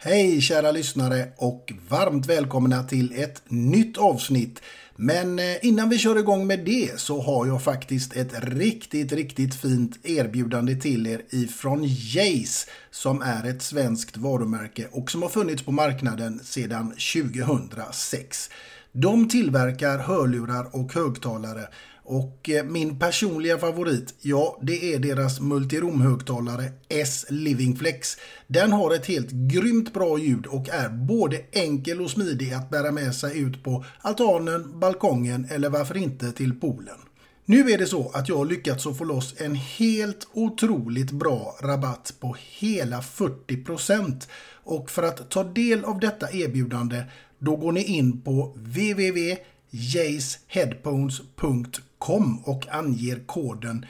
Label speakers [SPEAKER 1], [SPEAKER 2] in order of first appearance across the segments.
[SPEAKER 1] Hej kära lyssnare och varmt välkomna till ett nytt avsnitt. Men eh, innan vi kör igång med det så har jag faktiskt ett riktigt, riktigt fint erbjudande till er ifrån Jace som är ett svenskt varumärke och som har funnits på marknaden sedan 2006. De tillverkar hörlurar och högtalare och eh, min personliga favorit, ja det är deras multiromhögtalare S Living Flex. Den har ett helt grymt bra ljud och är både enkel och smidig att bära med sig ut på altanen, balkongen eller varför inte till poolen. Nu är det så att jag har lyckats att få loss en helt otroligt bra rabatt på hela 40% och för att ta del av detta erbjudande då går ni in på Kom och anger koden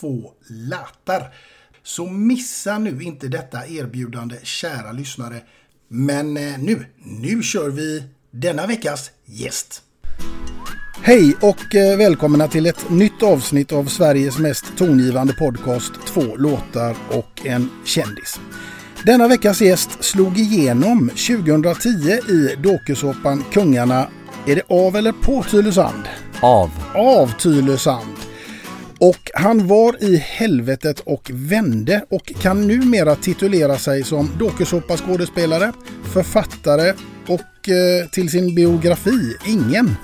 [SPEAKER 1] 2 latar. Så missa nu inte detta erbjudande kära lyssnare. Men eh, nu, nu kör vi denna veckas gäst. Hej och eh, välkomna till ett nytt avsnitt av Sveriges mest tongivande podcast Två låtar och en kändis. Denna veckas gäst slog igenom 2010 i dokusåpan Kungarna. Är det av eller på Tylösand?
[SPEAKER 2] Av.
[SPEAKER 1] Av Tylösand. Och han var i helvetet och vände och kan numera titulera sig som dokusåpaskådespelare, författare och eh, till sin biografi Ingen.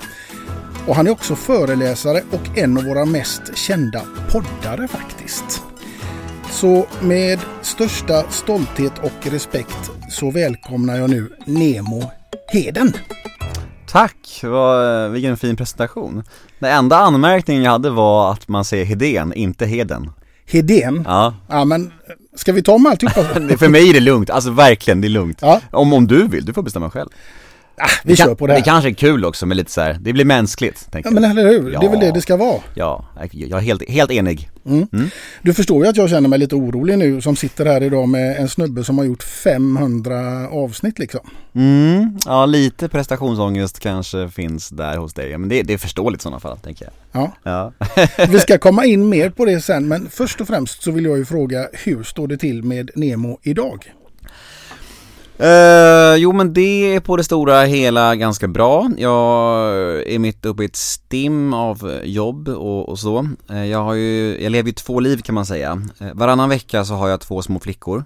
[SPEAKER 1] Och han är också föreläsare och en av våra mest kända poddare faktiskt. Så med största stolthet och respekt så välkomnar jag nu Nemo Heden.
[SPEAKER 2] Tack, vad, vilken fin presentation. Den enda anmärkningen jag hade var att man säger Hedén, inte Heden.
[SPEAKER 1] Hedén?
[SPEAKER 2] Ja.
[SPEAKER 1] Ja men ska vi ta om alltihopa?
[SPEAKER 2] För mig är det lugnt, alltså verkligen, det är lugnt.
[SPEAKER 1] Ja.
[SPEAKER 2] Om, om du vill, du får bestämma själv.
[SPEAKER 1] Ah, vi
[SPEAKER 2] kan,
[SPEAKER 1] kör på det här.
[SPEAKER 2] Det kanske är kul också med lite så här. det blir mänskligt.
[SPEAKER 1] Ja men eller hur, det är väl
[SPEAKER 2] Ja.
[SPEAKER 1] det det ska vara.
[SPEAKER 2] Ja, jag är helt, helt enig.
[SPEAKER 1] Du förstår ju att jag känner mig lite orolig nu som sitter här idag med en snubbe som har gjort 500 avsnitt liksom.
[SPEAKER 2] Mm, ja lite prestationsångest kanske finns där hos dig, men det, det är förståeligt i sådana fall, tänker jag.
[SPEAKER 1] Ja.
[SPEAKER 2] Ja.
[SPEAKER 1] Vi ska komma in mer på det sen men först och främst så vill jag ju fråga hur står det till med Nemo idag?
[SPEAKER 2] Uh, jo men det är på det stora hela ganska bra. Jag är mitt uppe i ett stim av jobb och, och så. Uh, jag har ju, jag lever ju två liv kan man säga. Uh, varannan vecka så har jag två små flickor,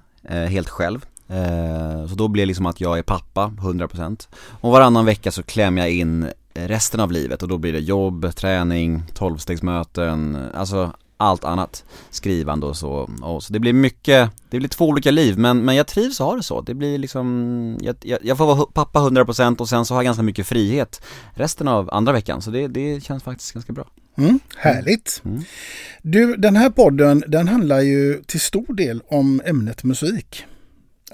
[SPEAKER 2] helt själv. Så då blir det liksom att jag är pappa, 100% Och varannan vecka så klämmer jag in resten av livet och då blir det jobb, träning, tolvstegsmöten, alltså allt annat skrivande och så, och så det blir mycket, det blir två olika liv men, men jag trivs att ha det så, det blir liksom, jag, jag, jag får vara pappa 100% och sen så har jag ganska mycket frihet resten av andra veckan så det, det känns faktiskt ganska bra
[SPEAKER 1] Mm, härligt. Mm. Du, den här podden den handlar ju till stor del om ämnet musik.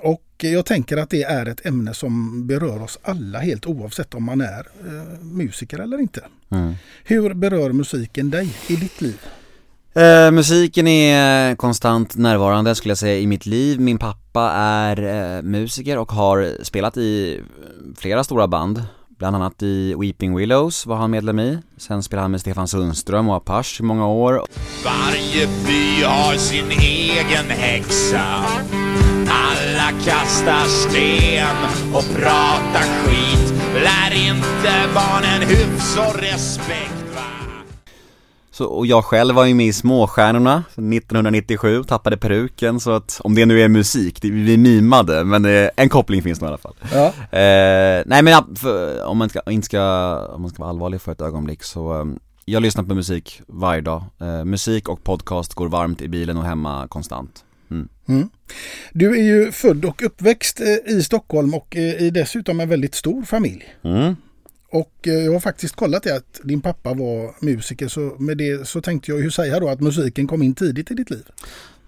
[SPEAKER 1] Och jag tänker att det är ett ämne som berör oss alla helt oavsett om man är eh, musiker eller inte. Mm. Hur berör musiken dig i ditt liv?
[SPEAKER 2] Eh, musiken är konstant närvarande skulle jag säga i mitt liv. Min pappa är eh, musiker och har spelat i flera stora band. Bland annat i Weeping Willows var han medlem i. Sen spelade han med Stefan Sundström och Apache i många år.
[SPEAKER 3] Varje by har sin egen häxa. Alla kastar sten och pratar skit. Lär inte barnen hyfs och respekt.
[SPEAKER 2] Så, och jag själv var ju med i Småstjärnorna 1997, tappade peruken så att om det nu är musik, det, vi mimade men det, en koppling finns nog i alla fall. Ja. Eh, nej men för, om man ska, inte ska, om man ska vara allvarlig för ett ögonblick så um, jag lyssnar på musik varje dag. Eh, musik och podcast går varmt i bilen och hemma konstant. Mm. Mm.
[SPEAKER 1] Du är ju född och uppväxt eh, i Stockholm och eh, i dessutom en väldigt stor familj. Mm. Och eh, jag har faktiskt kollat det att din pappa var musiker så med det så tänkte jag ju säga då att musiken kom in tidigt i ditt liv.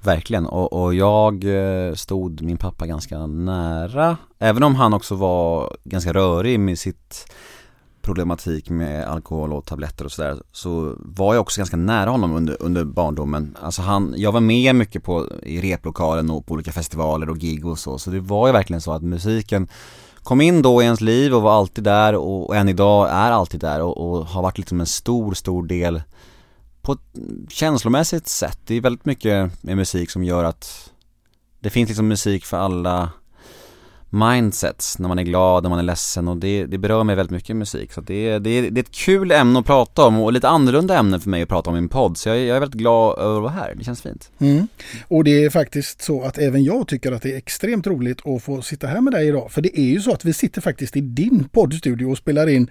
[SPEAKER 2] Verkligen och, och jag eh, stod min pappa ganska nära Även om han också var ganska rörig med sitt problematik med alkohol och tabletter och sådär Så var jag också ganska nära honom under, under barndomen Alltså han, jag var med mycket på, i replokalen och på olika festivaler och gig och så Så det var ju verkligen så att musiken kom in då i ens liv och var alltid där och, än idag är alltid där och, och, har varit liksom en stor, stor del på ett känslomässigt sätt. Det är väldigt mycket med musik som gör att det finns liksom musik för alla mindsets när man är glad, när man är ledsen och det, det berör mig väldigt mycket musik. Så det, det, det är ett kul ämne att prata om och lite annorlunda ämne för mig att prata om i en podd. Så jag, jag är väldigt glad över att vara här, det känns fint.
[SPEAKER 1] Mm. Och det är faktiskt så att även jag tycker att det är extremt roligt att få sitta här med dig idag. För det är ju så att vi sitter faktiskt i din poddstudio och spelar in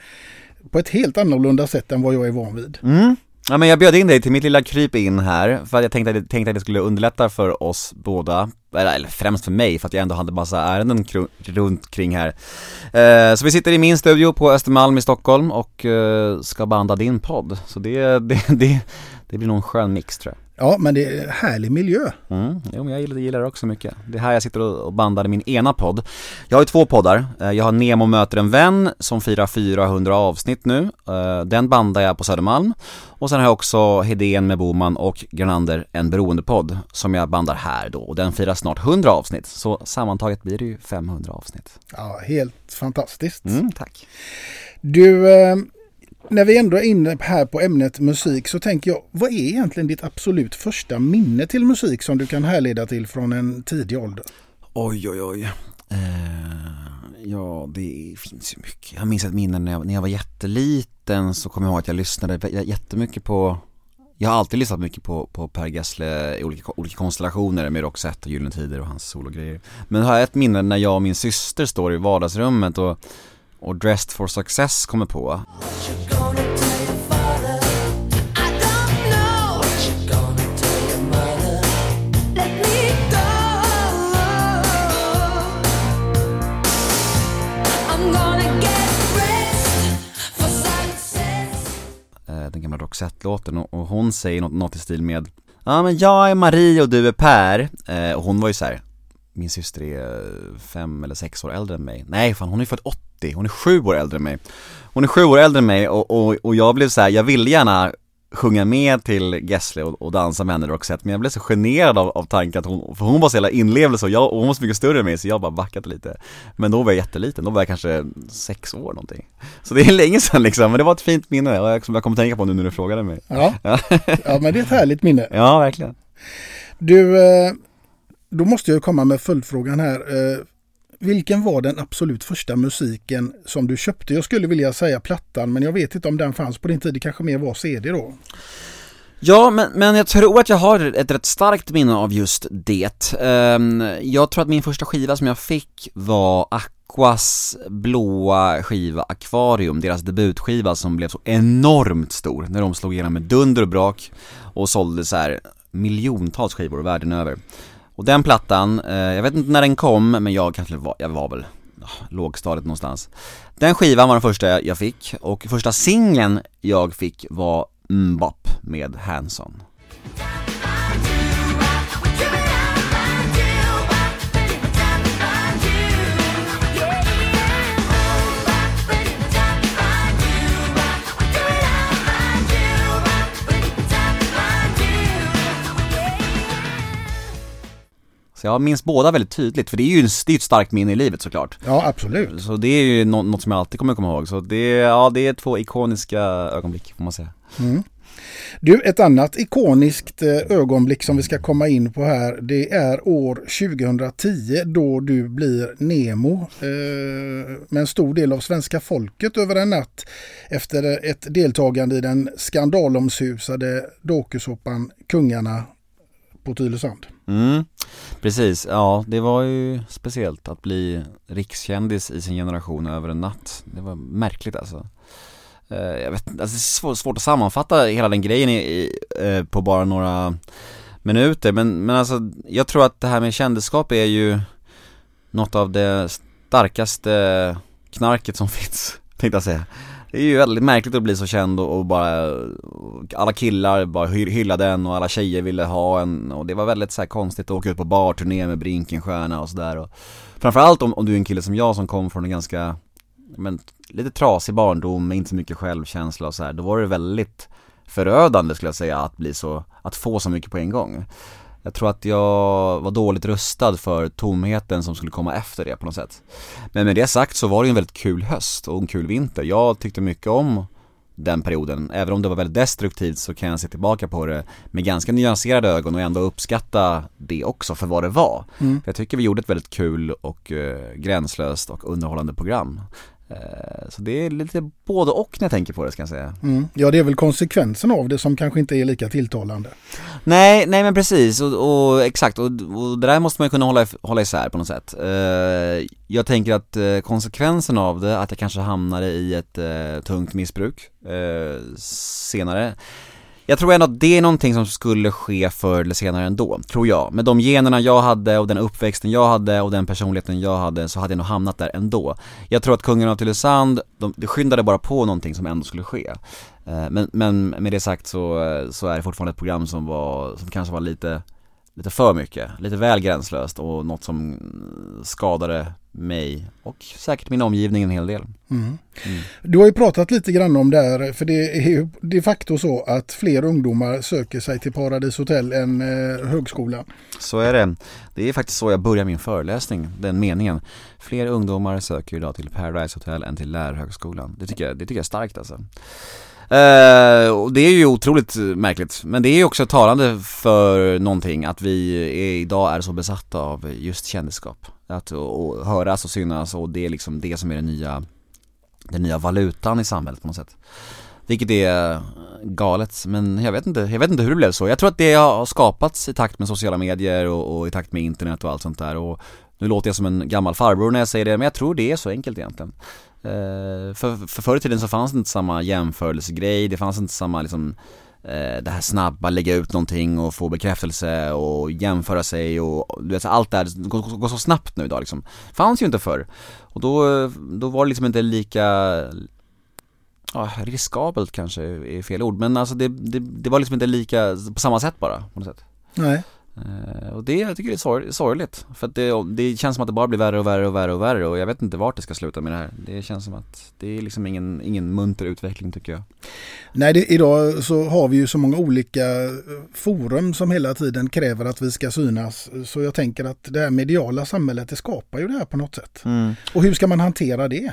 [SPEAKER 1] på ett helt annorlunda sätt än vad jag är van vid.
[SPEAKER 2] Mm. Ja men jag bjöd in dig till mitt lilla kryp in här för att jag tänkte, tänkte att det skulle underlätta för oss båda eller främst för mig för att jag ändå hade massa ärenden runt kring här. Eh, Så vi sitter i min studio på Östermalm i Stockholm och eh, ska banda din podd. Så det, det, det, det blir nog en skön mix tror jag.
[SPEAKER 1] Ja, men det är härlig miljö.
[SPEAKER 2] Mm, jo, men jag gillar, gillar det också mycket. Det är här jag sitter och bandar min ena podd. Jag har ju två poddar. Eh, jag har Nemo möter en vän som firar 400 avsnitt nu. Eh, den bandar jag på Södermalm. Och sen har jag också Hedén med Boman och Granander, en beroendepodd, som jag bandar här då. Och den firar snart 100 avsnitt. Så sammantaget blir det ju 500 avsnitt.
[SPEAKER 1] Ja, helt fantastiskt.
[SPEAKER 2] Mm, tack.
[SPEAKER 1] Du, eh, när vi ändå är inne här på ämnet musik så tänker jag, vad är egentligen ditt absolut första minne till musik som du kan härleda till från en tidig ålder?
[SPEAKER 2] Oj, oj, oj. Eh, ja, det finns ju mycket. Jag minns ett minne när jag, när jag var jätteliten så kommer jag ihåg att jag lyssnade jättemycket på jag har alltid lyssnat mycket på, på Per Gessle i olika, olika konstellationer med Roxette och Gyllene Tider och hans sologrejer. Men har jag ett minne när jag och min syster står i vardagsrummet och och Dressed for Success kommer på. Eh, den gamla Roxette-låten och hon säger något, något i stil med Ja men jag är Marie och du är Per eh, och hon var ju så här, Min syster är eh, fem eller sex år äldre än mig Nej fan hon är född 80 30, hon är sju år äldre än mig. Hon är sju år äldre än mig och, och, och jag blev så här, jag ville gärna sjunga med till Gessle och, och dansa med henne Roxette Men jag blev så generad av, av tanken att hon, för hon var så jävla inlevelse och, jag, och hon var så mycket större än mig så jag bara backade lite. Men då var jag jätteliten, då var jag kanske sex år någonting. Så det är länge sedan liksom, men det var ett fint minne och jag, som jag kommer tänka på nu när du frågade mig.
[SPEAKER 1] Ja, ja. ja men det är ett härligt minne.
[SPEAKER 2] Ja, verkligen.
[SPEAKER 1] Du, eh, då måste jag komma med följdfrågan här. Eh, vilken var den absolut första musiken som du köpte? Jag skulle vilja säga plattan men jag vet inte om den fanns på din tid. Det kanske mer var CD då?
[SPEAKER 2] Ja, men, men jag tror att jag har ett rätt starkt minne av just det. Ehm, jag tror att min första skiva som jag fick var Aquas blåa skiva Aquarium, deras debutskiva som blev så enormt stor när de slog igenom med dunder och brak och sålde så här miljontals skivor världen över. Och den plattan, eh, jag vet inte när den kom, men jag kanske var, jag var väl oh, lågstadiet någonstans Den skivan var den första jag fick och första singeln jag fick var Mbop med Hanson. Så jag minns båda väldigt tydligt, för det är ju det är ett starkt minne i livet såklart
[SPEAKER 1] Ja, absolut.
[SPEAKER 2] Så det är ju nå- något som jag alltid kommer komma ihåg, så det, ja det är två ikoniska ögonblick får man säga
[SPEAKER 1] Mm. Du, ett annat ikoniskt eh, ögonblick som vi ska komma in på här, det är år 2010 då du blir Nemo eh, med en stor del av svenska folket över en natt efter ett deltagande i den skandalomsusade dokusåpan Kungarna på Tylösand.
[SPEAKER 2] Mm, precis. Ja, det var ju speciellt att bli rikskändis i sin generation över en natt. Det var märkligt alltså. Eh, jag vet inte, alltså det är svår- svårt att sammanfatta hela den grejen i, i, eh, på bara några minuter. Men, men alltså, jag tror att det här med kändisskap är ju något av det starkaste knarket som finns, tänkte jag säga. Det är ju väldigt märkligt att bli så känd och, och bara, och alla killar bara hy- hyllade en och alla tjejer ville ha en och det var väldigt så här konstigt att åka ut på barturné med Brinkenstjärna och sådär och Framförallt om, om du är en kille som jag som kom från en ganska, men lite trasig barndom med inte så mycket självkänsla och så här, då var det väldigt förödande skulle jag säga att bli så, att få så mycket på en gång jag tror att jag var dåligt rustad för tomheten som skulle komma efter det på något sätt Men med det sagt så var det ju en väldigt kul höst och en kul vinter. Jag tyckte mycket om den perioden. Även om det var väldigt destruktivt så kan jag se tillbaka på det med ganska nyanserade ögon och ändå uppskatta det också för vad det var.
[SPEAKER 1] Mm.
[SPEAKER 2] För jag tycker vi gjorde ett väldigt kul och eh, gränslöst och underhållande program. Eh, så det är lite både och när jag tänker på det ska jag säga.
[SPEAKER 1] Mm. Ja, det är väl konsekvensen av det som kanske inte är lika tilltalande.
[SPEAKER 2] Nej, nej men precis och, och exakt och, och det där måste man ju kunna hålla, hålla isär på något sätt. Eh, jag tänker att eh, konsekvensen av det, att jag kanske hamnade i ett tungt missbruk senare. Jag tror ändå att det är någonting som skulle ske förr eller senare ändå, tror jag. Med de generna jag hade och den uppväxten jag hade och den personligheten jag hade så hade jag nog hamnat där ändå. Jag tror att Kungen av Tylösand, de, de skyndade bara på någonting som ändå skulle ske. Eh, men, men med det sagt så, så är det fortfarande ett program som var, som kanske var lite, lite för mycket, lite väl gränslöst och något som skadade mig och säkert min omgivning en hel del.
[SPEAKER 1] Mm. Du har ju pratat lite grann om det här, för det är ju de facto så att fler ungdomar söker sig till Paradis Hotel än eh, högskolan.
[SPEAKER 2] Så är det. Det är faktiskt så jag börjar min föreläsning, den meningen. Fler ungdomar söker idag till Paradise Hotel än till Lärarhögskolan. Det tycker jag, det tycker jag är starkt alltså. Eh, och det är ju otroligt märkligt, men det är ju också talande för någonting att vi är, idag är så besatta av just kändisskap. Att och, och höras och synas och det är liksom det som är den nya, den nya valutan i samhället på något sätt. Vilket är galet, men jag vet inte, jag vet inte hur det blev så. Jag tror att det har skapats i takt med sociala medier och, och i takt med internet och allt sånt där och nu låter jag som en gammal farbror när jag säger det, men jag tror det är så enkelt egentligen. Eh, för, för förr i tiden så fanns det inte samma jämförelsegrej, det fanns inte samma liksom eh, det här snabba, lägga ut någonting och få bekräftelse och jämföra sig och du vet, allt det här det går, går så snabbt nu idag liksom. Fanns ju inte förr. Och då, då var det liksom inte lika Ja, riskabelt kanske är fel ord, men alltså det, det, det var liksom inte lika, på samma sätt bara, på något sätt.
[SPEAKER 1] Nej.
[SPEAKER 2] Eh, och det, jag tycker det är sorg, sorgligt, för att det, det känns som att det bara blir värre och värre och värre och värre och jag vet inte vart det ska sluta med det här. Det känns som att det är liksom ingen, ingen munter utveckling tycker jag.
[SPEAKER 1] Nej, det, idag så har vi ju så många olika eh, forum som hela tiden kräver att vi ska synas. Så jag tänker att det här mediala samhället det skapar ju det här på något sätt. Och hur ska man hantera det?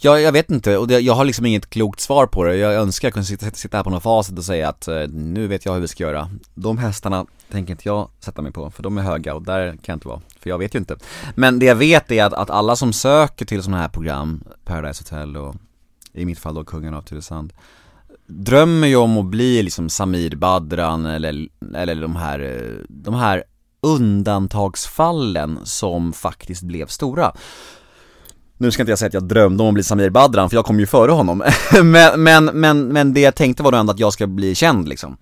[SPEAKER 2] Ja, jag vet inte och det, jag har liksom inget klokt svar på det. Jag önskar jag kunde sitta, sitta här på något facit och säga att eh, nu vet jag hur vi ska göra. De hästarna tänker inte jag sätta mig på, för de är höga och där kan jag inte vara, för jag vet ju inte. Men det jag vet är att, att alla som söker till sådana här program, Paradise Hotel och i mitt fall då Kungen av Tylösand, drömmer ju om att bli liksom Samir Badran eller, eller de här, de här undantagsfallen som faktiskt blev stora. Nu ska inte jag säga att jag drömde om att bli Samir Badran, för jag kom ju före honom. men, men, men, men det jag tänkte var då ändå att jag ska bli känd liksom.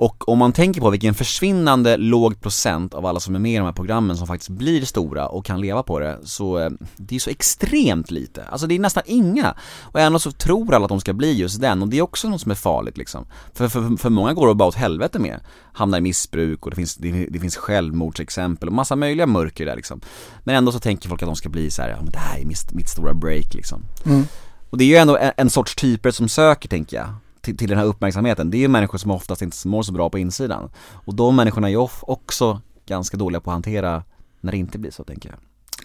[SPEAKER 2] Och om man tänker på vilken försvinnande låg procent av alla som är med i de här programmen som faktiskt blir stora och kan leva på det, så eh, det är så extremt lite. Alltså det är nästan inga. Och ändå så tror alla att de ska bli just den och det är också något som är farligt liksom. För, för, för många går det bara åt helvete med. Hamnar i missbruk och det finns, det, det finns självmordsexempel och massa möjliga mörker där liksom. Men ändå så tänker folk att de ska bli så här, ja men det här är mitt, mitt stora break liksom.
[SPEAKER 1] Mm.
[SPEAKER 2] Och det är ju ändå en, en sorts typer som söker tänker jag till, till den här uppmärksamheten, det är ju människor som oftast inte mår så bra på insidan. Och de människorna är ju också ganska dåliga på att hantera när det inte blir så tänker jag.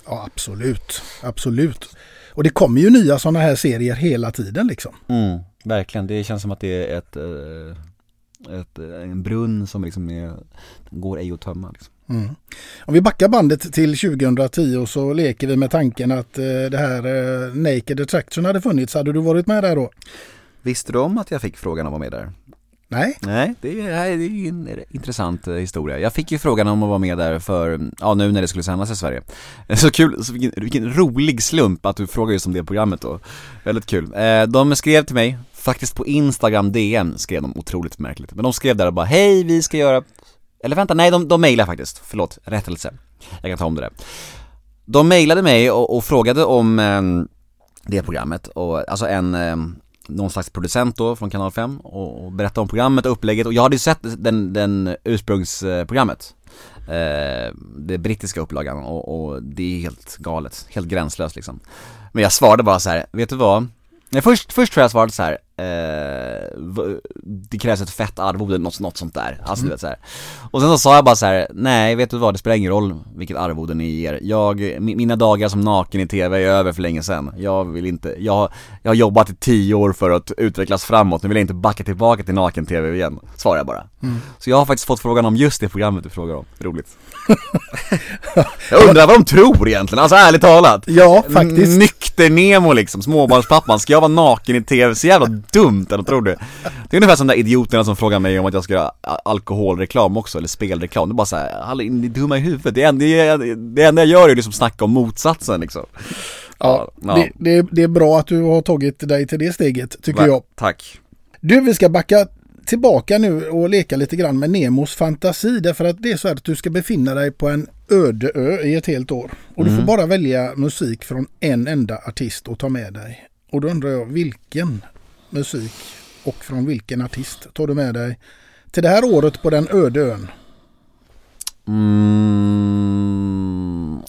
[SPEAKER 1] Ja absolut, absolut. Och det kommer ju nya sådana här serier hela tiden liksom.
[SPEAKER 2] Mm, verkligen, det känns som att det är ett, eh, ett, en brunn som liksom är, går ej att tömma. Liksom.
[SPEAKER 1] Mm. Om vi backar bandet till 2010 så leker vi med tanken att eh, det här eh, Naked Attraction hade funnits. Hade du varit med där då?
[SPEAKER 2] Visste du om att jag fick frågan om att vara med där?
[SPEAKER 1] Nej.
[SPEAKER 2] Nej, det är, det är en intressant historia. Jag fick ju frågan om att vara med där för, ja nu när det skulle sändas i Sverige. Så kul, så vilken, vilken rolig slump att du frågar just om det programmet då. Väldigt kul. De skrev till mig, faktiskt på Instagram DM skrev de otroligt märkligt. Men de skrev där och bara, hej vi ska göra, eller vänta, nej de, de mejlade faktiskt, förlåt, rättelse. Jag kan ta om det där. De mejlade mig och, och frågade om eh, det programmet och alltså en eh, någon slags producent då från kanal 5 och, och berättade om programmet och upplägget och jag hade ju sett den, den ursprungsprogrammet eh, Det brittiska upplagan och, och, det är helt galet, helt gränslöst liksom Men jag svarade bara så här, vet du vad? Nej först, först tror jag svarade så här, eh, det krävs ett fett arvode, något, något sånt där, alltså mm. du vet så här. Och sen så sa jag bara så här, nej vet du vad, det spelar ingen roll vilket arvode ni ger. Jag, mina dagar som naken i tv är över för länge sedan. Jag vill inte, jag, jag har jobbat i tio år för att utvecklas framåt, nu vill jag inte backa tillbaka till naken-tv igen, svarar jag bara. Mm. Så jag har faktiskt fått frågan om just det programmet du frågar om, roligt. Jag undrar vad de tror egentligen, alltså ärligt talat.
[SPEAKER 1] Ja, faktiskt.
[SPEAKER 2] Nykter Nemo liksom, småbarnspappan, ska jag vara naken i tv? Så jävla dumt, eller tror du? Det är ungefär som de där idioterna som frågar mig om att jag ska göra alkoholreklam också, eller spelreklam. Det är bara såhär, ni är dumma i huvudet. Det enda, det enda jag gör är liksom snacka om motsatsen liksom.
[SPEAKER 1] Ja, ja. Det, det, det, är bra att du har tagit dig till det steget, tycker Va, jag.
[SPEAKER 2] Tack.
[SPEAKER 1] Du, vi ska backa tillbaka nu och leka lite grann med Nemos fantasi. Därför att det är så att du ska befinna dig på en öde ö i ett helt år. Och mm. du får mm. bara välja musik från en enda artist att ta med dig. Och då undrar jag vilken musik och från vilken artist tar du med dig till det här året på den öde ön?
[SPEAKER 2] Mm,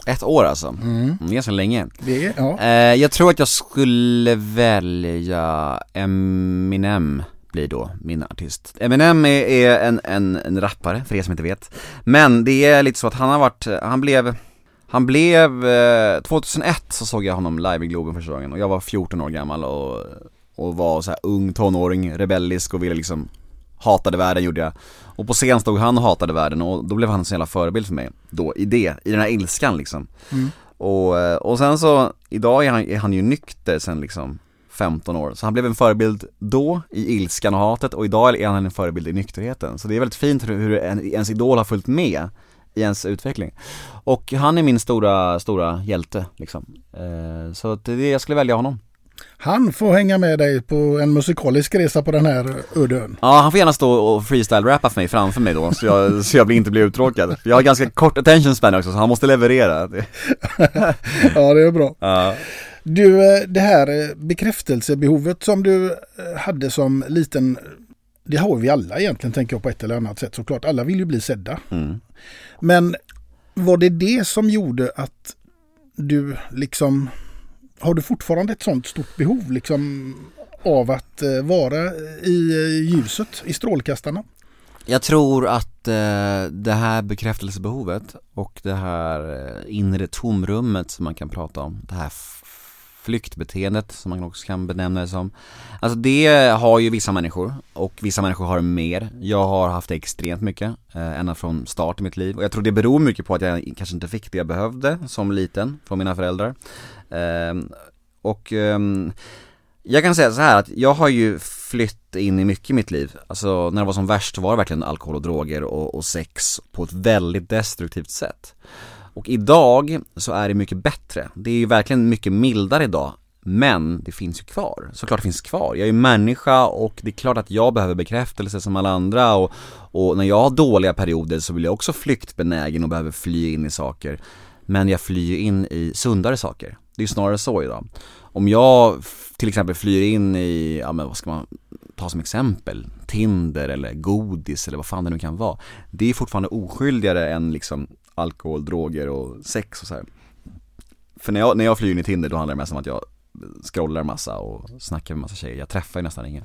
[SPEAKER 2] ett år alltså. Mm. Ganska länge.
[SPEAKER 1] Det, ja.
[SPEAKER 2] Eh, jag tror att jag skulle välja Eminem blir då min artist. Eminem är, är en, en, en rappare, för er som inte vet. Men det är lite så att han har varit, han blev han blev, eh, 2001 så såg jag honom live i Globen första gången och jag var 14 år gammal och, och var så här ung tonåring, rebellisk och ville liksom Hatade världen gjorde jag Och på scen stod han och hatade världen och då blev han en sån jävla förebild för mig Då, i det, i den här ilskan liksom mm. och, eh, och sen så, idag är han, är han ju nykter sen liksom 15 år. Så han blev en förebild då i ilskan och hatet och idag är han en förebild i nykterheten. Så det är väldigt fint hur ens idol har följt med i ens utveckling. Och han är min stora, stora hjälte liksom. Eh, så det, jag skulle välja honom.
[SPEAKER 1] Han får hänga med dig på en musikalisk resa på den här udden.
[SPEAKER 2] Ja, han får gärna stå och freestyle-rappa för mig framför mig då, så jag, så jag inte blir uttråkad. Jag har ganska kort attention span också, så han måste leverera.
[SPEAKER 1] ja, det är bra.
[SPEAKER 2] Ja.
[SPEAKER 1] Du, eh, det här eh, bekräftelsebehovet som du eh, hade som liten, det har vi alla egentligen tänker jag på ett eller annat sätt såklart. Alla vill ju bli sedda.
[SPEAKER 2] Mm.
[SPEAKER 1] Men var det det som gjorde att du liksom, har du fortfarande ett sånt stort behov liksom av att vara i ljuset, i strålkastarna?
[SPEAKER 2] Jag tror att eh, det här bekräftelsebehovet och det här inre tomrummet som man kan prata om, det här flyktbeteendet som man också kan benämna det som. Alltså det har ju vissa människor och vissa människor har mer. Jag har haft det extremt mycket, eh, ända från start i mitt liv och jag tror det beror mycket på att jag kanske inte fick det jag behövde som liten från mina föräldrar. Eh, och eh, jag kan säga så här att jag har ju flytt in i mycket i mitt liv. Alltså när det var som värst var det verkligen alkohol och droger och, och sex på ett väldigt destruktivt sätt. Och idag så är det mycket bättre. Det är ju verkligen mycket mildare idag. Men det finns ju kvar, såklart det finns kvar. Jag är människa och det är klart att jag behöver bekräftelse som alla andra och, och när jag har dåliga perioder så blir jag också flyktbenägen och behöver fly in i saker. Men jag flyr in i sundare saker. Det är ju snarare så idag. Om jag till exempel flyr in i, ja men vad ska man ta som exempel, Tinder eller godis eller vad fan det nu kan vara. Det är fortfarande oskyldigare än liksom alkohol, droger och sex och så här. För när jag, när jag flyger in i Tinder då handlar det mest om att jag scrollar massa och snackar med massa tjejer, jag träffar ju nästan inga.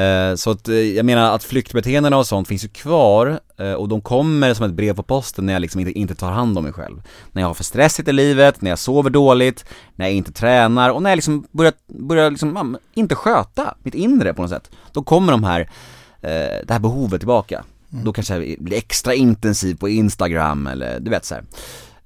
[SPEAKER 2] Eh, så att, eh, jag menar att flyktbeteendena och sånt finns ju kvar eh, och de kommer som ett brev på posten när jag liksom inte, inte tar hand om mig själv. När jag har för stressigt i livet, när jag sover dåligt, när jag inte tränar och när jag liksom börjar, börjar liksom, inte sköta mitt inre på något sätt. Då kommer de här, eh, det här behovet tillbaka. Mm. Då kanske jag blir extra intensiv på Instagram eller du vet så här.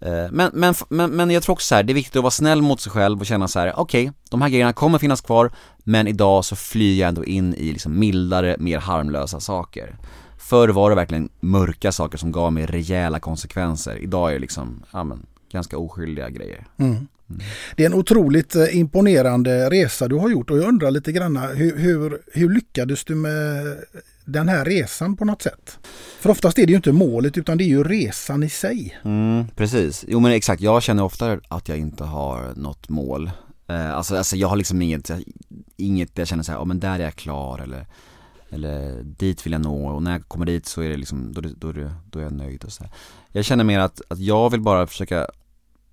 [SPEAKER 2] Eh, men, men, men, men jag tror också så här, det är viktigt att vara snäll mot sig själv och känna så här: okej, okay, de här grejerna kommer finnas kvar, men idag så flyr jag ändå in i liksom mildare, mer harmlösa saker. Förr var det verkligen mörka saker som gav mig rejäla konsekvenser, idag är det liksom, ja men, ganska oskyldiga grejer.
[SPEAKER 1] Mm. Mm. Det är en otroligt eh, imponerande resa du har gjort och jag undrar lite grann hur, hur, hur lyckades du med den här resan på något sätt. För oftast är det ju inte målet utan det är ju resan i sig.
[SPEAKER 2] Mm, precis, jo men exakt, jag känner ofta att jag inte har något mål. Eh, alltså, alltså jag har liksom inget, inget jag känner så här, ja oh, men där är jag klar eller eller dit vill jag nå och när jag kommer dit så är det liksom, då, då, då, då är jag nöjd och så här. Jag känner mer att, att jag vill bara försöka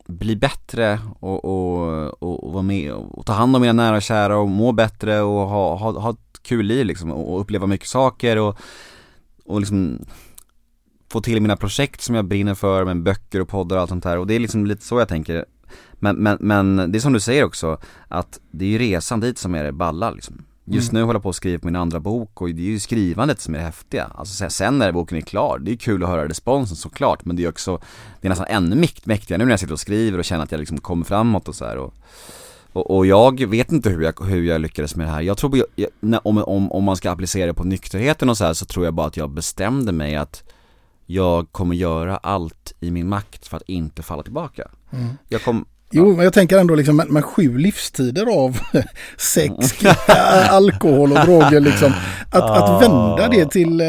[SPEAKER 2] bli bättre och, och, och, och vara med och ta hand om mina nära och kära och må bättre och ha, ha, ha kul liv liksom och uppleva mycket saker och, och liksom få till mina projekt som jag brinner för med böcker och poddar och allt sånt här och det är liksom lite så jag tänker men, men, men det är som du säger också, att det är ju resan dit som är det balla liksom Just mm. nu håller jag på att skriva på min andra bok och det är ju skrivandet som är det häftiga. Alltså sen när boken är klar, det är kul att höra responsen såklart men det är också, det är nästan ännu mäktigare nu när jag sitter och skriver och känner att jag liksom kommer framåt och så här, och och, och, jag vet inte hur jag, hur jag lyckades med det här. Jag tror, jag, jag, om, om, om man ska applicera det på nykterheten och så här, så tror jag bara att jag bestämde mig att jag kommer göra allt i min makt för att inte falla tillbaka. Mm. Jag kom,
[SPEAKER 1] Jo, men jag tänker ändå liksom med, sju livstider av sex, mm. alkohol och droger liksom. Att, att vända det till eh,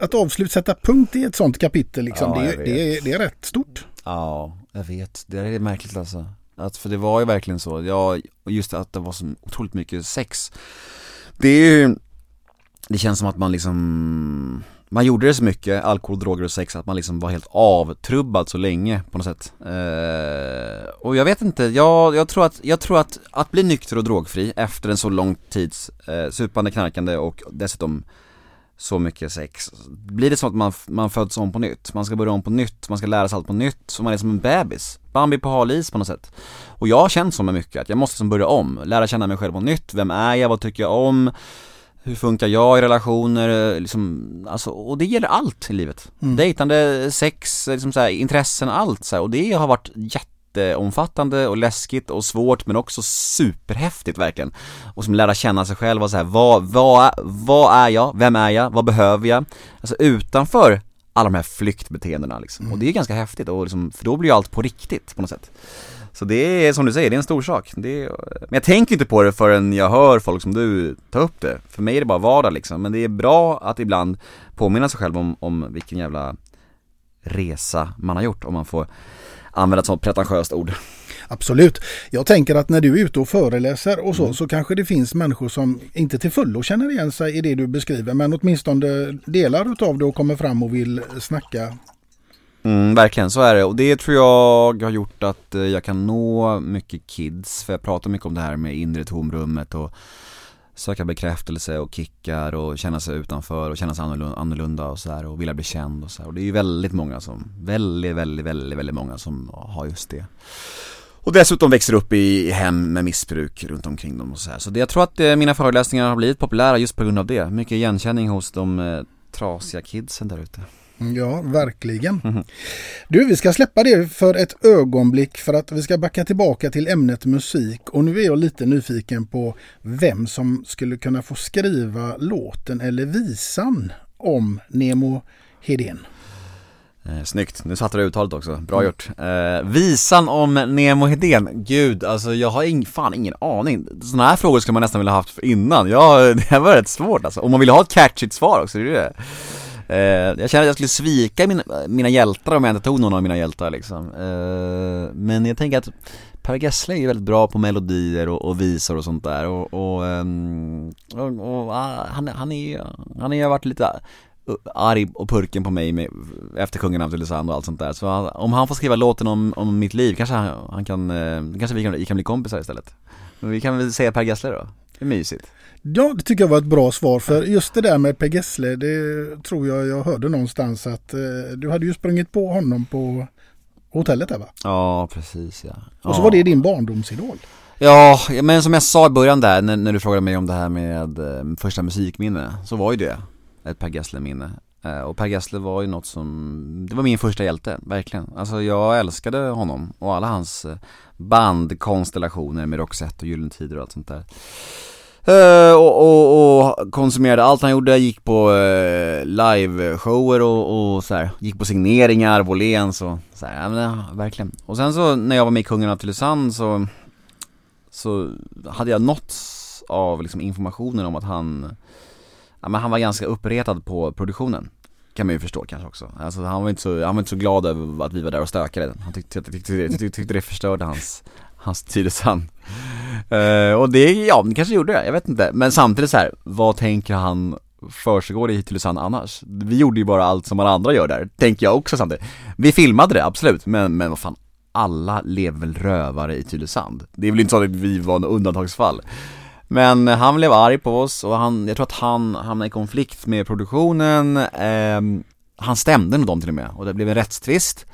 [SPEAKER 1] att avsluta, sätta punkt i ett sånt kapitel liksom. Ja, det, det, det är rätt stort.
[SPEAKER 2] Ja, jag vet. Det är märkligt alltså. Att, för det var ju verkligen så, ja, just att det var så otroligt mycket sex Det är ju, det känns som att man liksom man gjorde det så mycket, alkohol, droger och sex, att man liksom var helt avtrubbad så länge på något sätt. Eh, och jag vet inte, jag, jag, tror att, jag tror att, att bli nykter och drogfri efter en så lång tids eh, supande, knarkande och dessutom så mycket sex. Blir det som att man, man föds om på nytt, man ska börja om på nytt, man ska lära sig allt på nytt, så man är som en bebis. Bambi på hal is på något sätt. Och jag har känt så med mycket, att jag måste som börja om, lära känna mig själv på nytt, vem är jag, vad tycker jag om, hur funkar jag i relationer, liksom, alltså, och det gäller allt i livet. Mm. Dejtande, sex, liksom så här, intressen, allt så här. och det har varit jätte jätteomfattande och läskigt och svårt men också superhäftigt verkligen. Och som lära känna sig själv och så här, vad, vad, vad är jag? Vem är jag? Vad behöver jag? Alltså utanför alla de här flyktbeteendena liksom. Mm. Och det är ganska häftigt och liksom, för då blir ju allt på riktigt på något sätt. Så det är som du säger, det är en stor sak. Det är, men jag tänker inte på det förrän jag hör folk som du ta upp det. För mig är det bara vardag liksom, men det är bra att ibland påminna sig själv om, om vilken jävla resa man har gjort om man får använda ett sånt pretentiöst ord.
[SPEAKER 1] Absolut. Jag tänker att när du är ute och föreläser och så, mm. så kanske det finns människor som inte till fullo känner igen sig i det du beskriver, men åtminstone delar utav det och kommer fram och vill snacka.
[SPEAKER 2] Mm, verkligen, så är det. Och det tror jag har gjort att eh, jag kan nå mycket kids, för jag pratar mycket om det här med inre tomrummet och söka bekräftelse och kickar och känna sig utanför och känna sig annorlunda och sådär och vilja bli känd och sådär. Och det är ju väldigt många som, väldigt, väldigt, väldigt, väldigt många som har just det. Och dessutom växer upp i hem med missbruk runt omkring dem och så här. Så det, jag tror att eh, mina föreläsningar har blivit populära just på grund av det. Mycket igenkänning hos de eh, trasiga kidsen där ute.
[SPEAKER 1] Ja, verkligen. Mm. Du, vi ska släppa det för ett ögonblick för att vi ska backa tillbaka till ämnet musik och nu är jag lite nyfiken på vem som skulle kunna få skriva låten eller visan om Nemo Hedén.
[SPEAKER 2] Eh, snyggt, nu satte du uttalet också, bra gjort. Eh, visan om Nemo Hedén, gud alltså jag har ing, fan ingen aning. Sådana här frågor skulle man nästan vilja haft innan, ja det var rätt svårt alltså. Om man vill ha ett catchigt svar också, det är det. Eh, jag känner att jag skulle svika mina, mina hjältar om jag inte tog någon av mina hjältar liksom. Eh, men jag tänker att Per Gessle är ju väldigt bra på melodier och, och visor och sånt där. Och, och, ehm, och, och ah, han, han är han har varit lite uh, arg och purken på mig med, efter kungen av Tylösand och allt sånt där. Så han, om han får skriva låten om, om mitt liv kanske han, han kan, eh, kanske vi kan, vi kan bli kompisar istället. Men vi kan väl säga Per Gessle då, det är mysigt.
[SPEAKER 1] Ja, det tycker jag var ett bra svar. För just det där med Per Gessle, det tror jag jag hörde någonstans att eh, du hade ju sprungit på honom på hotellet där va?
[SPEAKER 2] Ja, precis ja.
[SPEAKER 1] Och så
[SPEAKER 2] ja.
[SPEAKER 1] var det din barndomsidol.
[SPEAKER 2] Ja, men som jag sa i början där när, när du frågade mig om det här med eh, första musikminne, så var ju det ett Per Gessle-minne. Eh, och Per Gessle var ju något som, det var min första hjälte, verkligen. Alltså jag älskade honom och alla hans eh, bandkonstellationer med Roxette och Gyllene Tider och allt sånt där. Uh, och, och, och, konsumerade allt han gjorde, gick på uh, liveshower och, och så här, gick på signeringar, Wåhléns och så här, ja, men, ja, verkligen. Och sen så när jag var med i Kungen av Tylösand så, så hade jag nåtts av liksom informationen om att han, ja men han var ganska uppretad på produktionen. Kan man ju förstå kanske också. Alltså han var inte så, han var inte så glad över att vi var där och stökade. Han tyckte, tyckte, tyckte, tyckte det förstörde hans, hans Tylösand. Uh, och det, ja, det kanske gjorde det, jag vet inte. Men samtidigt så här, vad tänker han försiggår i Tylösand annars? Vi gjorde ju bara allt som alla andra gör där, tänker jag också samtidigt. Vi filmade det, absolut, men, men vad fan, alla lever väl rövare i Tylösand? Det är väl inte så att vi var en undantagsfall. Men han blev arg på oss och han, jag tror att han hamnade i konflikt med produktionen, eh, han stämde nog dem till och med och det blev en rättstvist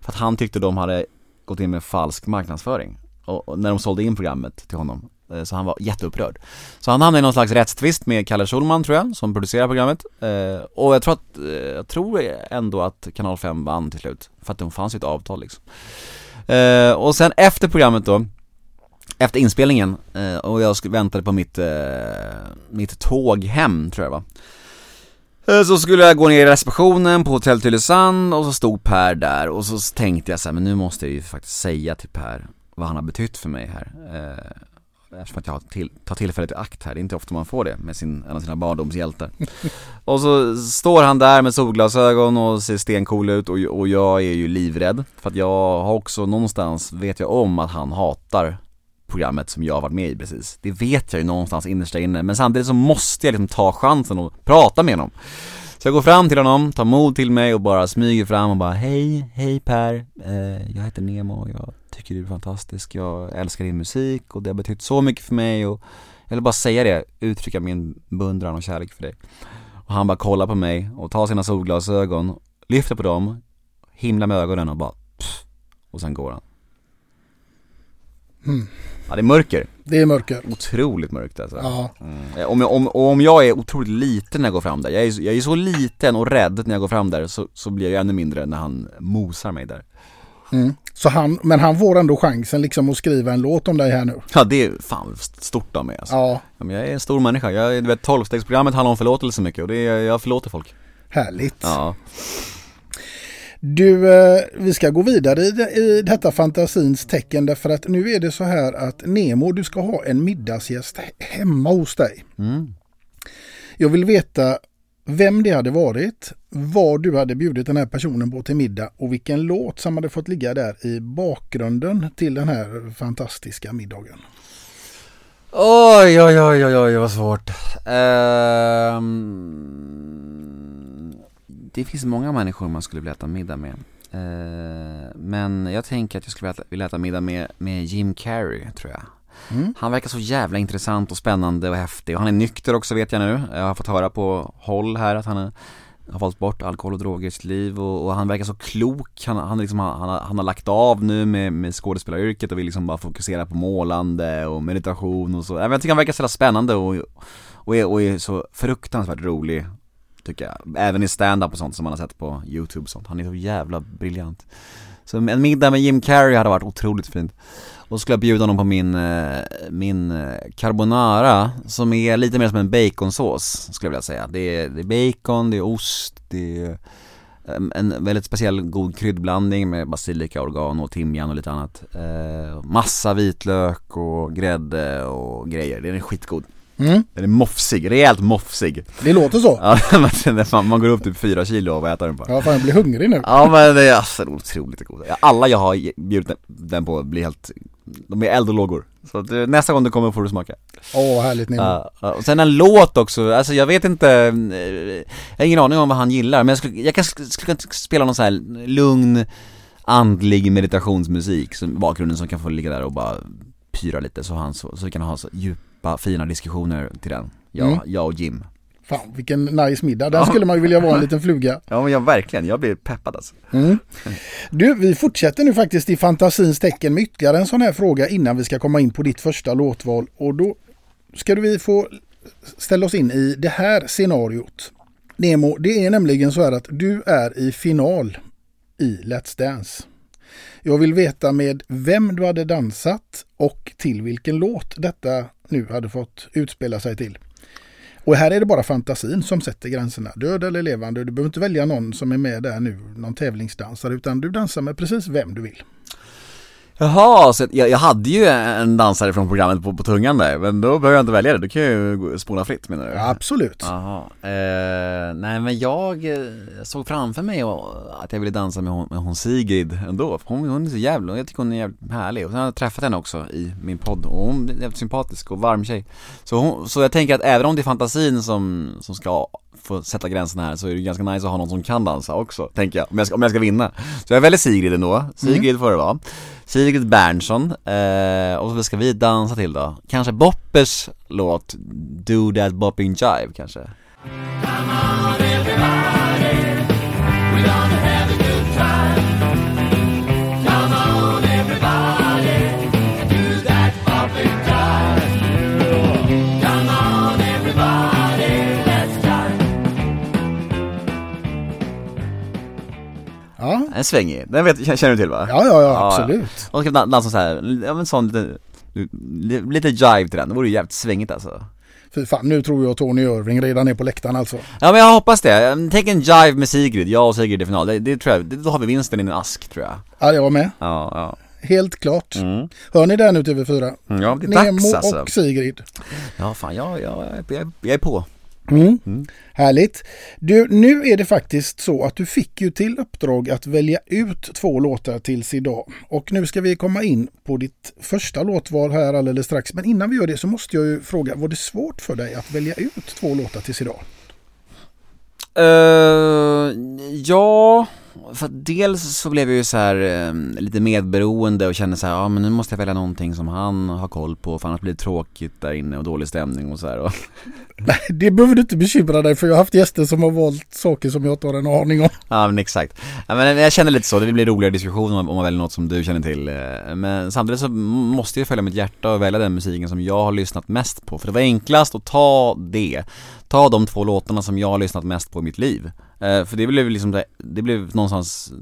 [SPEAKER 2] för att han tyckte de hade gått in med falsk marknadsföring och, och när de sålde in programmet till honom eh, så han var jätteupprörd. Så han hamnade i någon slags rättstvist med Kalle Schulman tror jag, som producerar programmet. Eh, och jag tror att, eh, jag tror ändå att Kanal 5 vann till slut. För att de fanns ju ett avtal liksom. Eh, och sen efter programmet då, efter inspelningen, eh, och jag väntade på mitt, eh, mitt tåg hem tror jag va. Eh, så skulle jag gå ner i receptionen på Hotell Tylösand och så stod Per där och så tänkte jag så här, men nu måste jag ju faktiskt säga till Per vad han har betytt för mig här. Eh, eftersom att jag har till, tar tillfället i akt här, det är inte ofta man får det med sin, en av sina barndomshjältar. och så står han där med solglasögon och ser stencool ut och, och jag är ju livrädd. För att jag har också någonstans, vet jag om att han hatar programmet som jag har varit med i precis. Det vet jag ju någonstans innerst inne, men samtidigt så måste jag liksom ta chansen och prata med honom. Så jag går fram till honom, tar mod till mig och bara smyger fram och bara Hej, hej Per, eh, jag heter Nemo, jag tycker du är fantastisk, jag älskar din musik och det har betytt så mycket för mig och jag vill bara säga det, uttrycka min beundran och kärlek för dig. Och han bara kollar på mig och tar sina solglasögon, lyfter på dem, himlar med ögonen och bara pff, och sen går han.
[SPEAKER 1] Mm.
[SPEAKER 2] Ja det är mörker.
[SPEAKER 1] Det är mörker.
[SPEAKER 2] Otroligt mörkt alltså.
[SPEAKER 1] Ja.
[SPEAKER 2] Mm. Om, om, om jag är otroligt liten när jag går fram där, jag är, jag är så liten och rädd när jag går fram där så, så blir jag ännu mindre när han mosar mig där.
[SPEAKER 1] Mm. Så han, men han får ändå chansen liksom att skriva en låt om dig här nu.
[SPEAKER 2] Ja det är fan stort av mig alltså.
[SPEAKER 1] Ja.
[SPEAKER 2] ja men jag är en stor människa, jag, du vet tolvstegsprogrammet handlar om förlåtelse mycket och det är, jag förlåter folk.
[SPEAKER 1] Härligt.
[SPEAKER 2] Ja.
[SPEAKER 1] Du, eh, vi ska gå vidare i, i detta fantasins tecken därför att nu är det så här att Nemo, du ska ha en middagsgäst hemma hos dig.
[SPEAKER 2] Mm.
[SPEAKER 1] Jag vill veta vem det hade varit, vad du hade bjudit den här personen på till middag och vilken låt som hade fått ligga där i bakgrunden till den här fantastiska middagen.
[SPEAKER 2] Oj, oj, oj, oj, oj, vad svårt. Um, det finns många människor man skulle vilja äta middag med. Uh, men jag tänker att jag skulle vilja äta middag med, med Jim Carrey, tror jag. Mm. Han verkar så jävla intressant och spännande och häftig och han är nykter också vet jag nu. Jag har fått höra på håll här att han är, har valt bort alkohol och droger i sitt liv och, och han verkar så klok. Han, han, liksom, han, har, han har lagt av nu med, med skådespelaryrket och vill liksom bara fokusera på målande och meditation och så. Jag tycker han verkar så spännande och, och, är, och är så fruktansvärt rolig tycker jag. Även i stand-up och sånt som man har sett på youtube och sånt. Han är så jävla briljant. Så en middag med Jim Carrey hade varit otroligt fint. Och så skulle jag bjuda honom på min, eh, min eh, carbonara som är lite mer som en baconsås skulle jag vilja säga. Det är, det är bacon, det är ost, det är ehm, En väldigt speciell god kryddblandning med basilika, oregano, timjan och lite annat eh, Massa vitlök och grädde och grejer, den är skitgod
[SPEAKER 1] Mm.
[SPEAKER 2] Den är mofsig, rejält mofsig
[SPEAKER 1] Det låter så.
[SPEAKER 2] Ja, man- man går upp typ fyra kilo av att äta den bara
[SPEAKER 1] Ja, fan jag blir hungrig nu.
[SPEAKER 2] Ja men det är alltså otroligt god Alla jag har bjudit den- på blir helt, de är eld och lågor Så att, eh, nästa gång du kommer får du smaka
[SPEAKER 1] Åh, vad härligt Nemo.
[SPEAKER 2] Ja, ja, och sen en låt också, alltså jag vet inte, eh, jag har ingen aning om vad han gillar men jag skulle, jag kanske skulle spela någon sån här lugn, andlig meditationsmusik som bakgrunden som kan få ligga där och bara pyra lite så han så, så vi kan ha så djupa fina diskussioner till den, jag,
[SPEAKER 1] Mm.
[SPEAKER 2] jag och Jim
[SPEAKER 1] Fan, vilken nice middag. Den skulle man ju vilja vara en liten fluga.
[SPEAKER 2] Ja men jag verkligen, jag blir peppad alltså
[SPEAKER 1] Mm. Du, vi fortsätter nu faktiskt i fantasins tecken med ytterligare en sån här fråga innan vi ska komma in på ditt första låtval. Och då ska vi få ställa oss in i det här scenariot. Nemo, det är nämligen så här att du är i final i Let's Dance. Jag vill veta med vem du hade dansat och till vilken låt detta nu hade fått utspela sig till. Och här är det bara fantasin som sätter gränserna. Död eller levande. Du behöver inte välja någon som är med där nu, någon tävlingsdansare, utan du dansar med precis vem du vill.
[SPEAKER 2] Jaha, så jag, jag hade ju en dansare från programmet på, på tungan där, men då behöver jag inte välja det, då kan jag ju spola fritt menar du?
[SPEAKER 1] Absolut.
[SPEAKER 2] Jaha, eh, nej men jag eh, såg framför mig att jag ville dansa med hon, med hon Sigrid ändå, hon, hon är så jävla, jag tycker hon är jävligt härlig och sen har jag träffat henne också i min podd och hon är jävligt sympatisk och varm tjej Så, hon, så jag tänker att även om det är fantasin som, som ska få sätta gränserna här så är det ganska nice att ha någon som kan dansa också, tänker jag, om jag ska, om jag ska vinna Så jag väljer Sigrid ändå, Sigrid får det vara Sigrid Bernson, eh, och så ska vi dansa till då? Kanske Boppers låt Do That Bopping Jive kanske?
[SPEAKER 1] Ja,
[SPEAKER 2] En svängig, den vet, känner du till va?
[SPEAKER 1] ja, ja, ja absolut.
[SPEAKER 2] Och ska dan- dansa så här, ja men sån lite, lite jive till den, det vore ju jävligt svängigt alltså
[SPEAKER 1] Fy fan, nu tror jag Tony Irving redan är på läktaren alltså.
[SPEAKER 2] Ja men jag hoppas det, tänk en jive med Sigrid, jag och Sigrid i final, det, det tror jag, det, då har vi vinsten i en ask tror jag
[SPEAKER 1] Ja, jag var med.
[SPEAKER 2] Ja, ja
[SPEAKER 1] Helt klart.
[SPEAKER 2] mm.
[SPEAKER 1] Hör ni där nu TV4?
[SPEAKER 2] Ja det är
[SPEAKER 1] Nemo
[SPEAKER 2] dags alltså
[SPEAKER 1] och Sigrid.
[SPEAKER 2] Ja fan, jag, jag, jag, är- jag är på
[SPEAKER 1] Mm.
[SPEAKER 2] Mm.
[SPEAKER 1] Härligt. Du, nu är det faktiskt så att du fick ju till uppdrag att välja ut två låtar tills idag. Och nu ska vi komma in på ditt första låtval här alldeles strax. Men innan vi gör det så måste jag ju fråga, var det svårt för dig att välja ut två låtar tills idag?
[SPEAKER 2] Uh, ja, för dels så blev jag ju så här eh, lite medberoende och kände så här, ja men nu måste jag välja någonting som han har koll på för annars blir det tråkigt där inne och dålig stämning och så här. Och,
[SPEAKER 1] Nej, det behöver du inte bekymra dig för jag har haft gäster som har valt saker som jag inte har en aning om.
[SPEAKER 2] ja men exakt. Ja, men jag känner lite så, det blir roligare diskussioner om om man väljer något som du känner till. eh, Men samtidigt så måste jag följa mitt hjärta och välja den musiken som jag har lyssnat mest på. För det var enklast att ta det. Ta de två låtarna som jag har lyssnat mest på i mitt liv. Eh, För det blev liksom, det- blev någonstans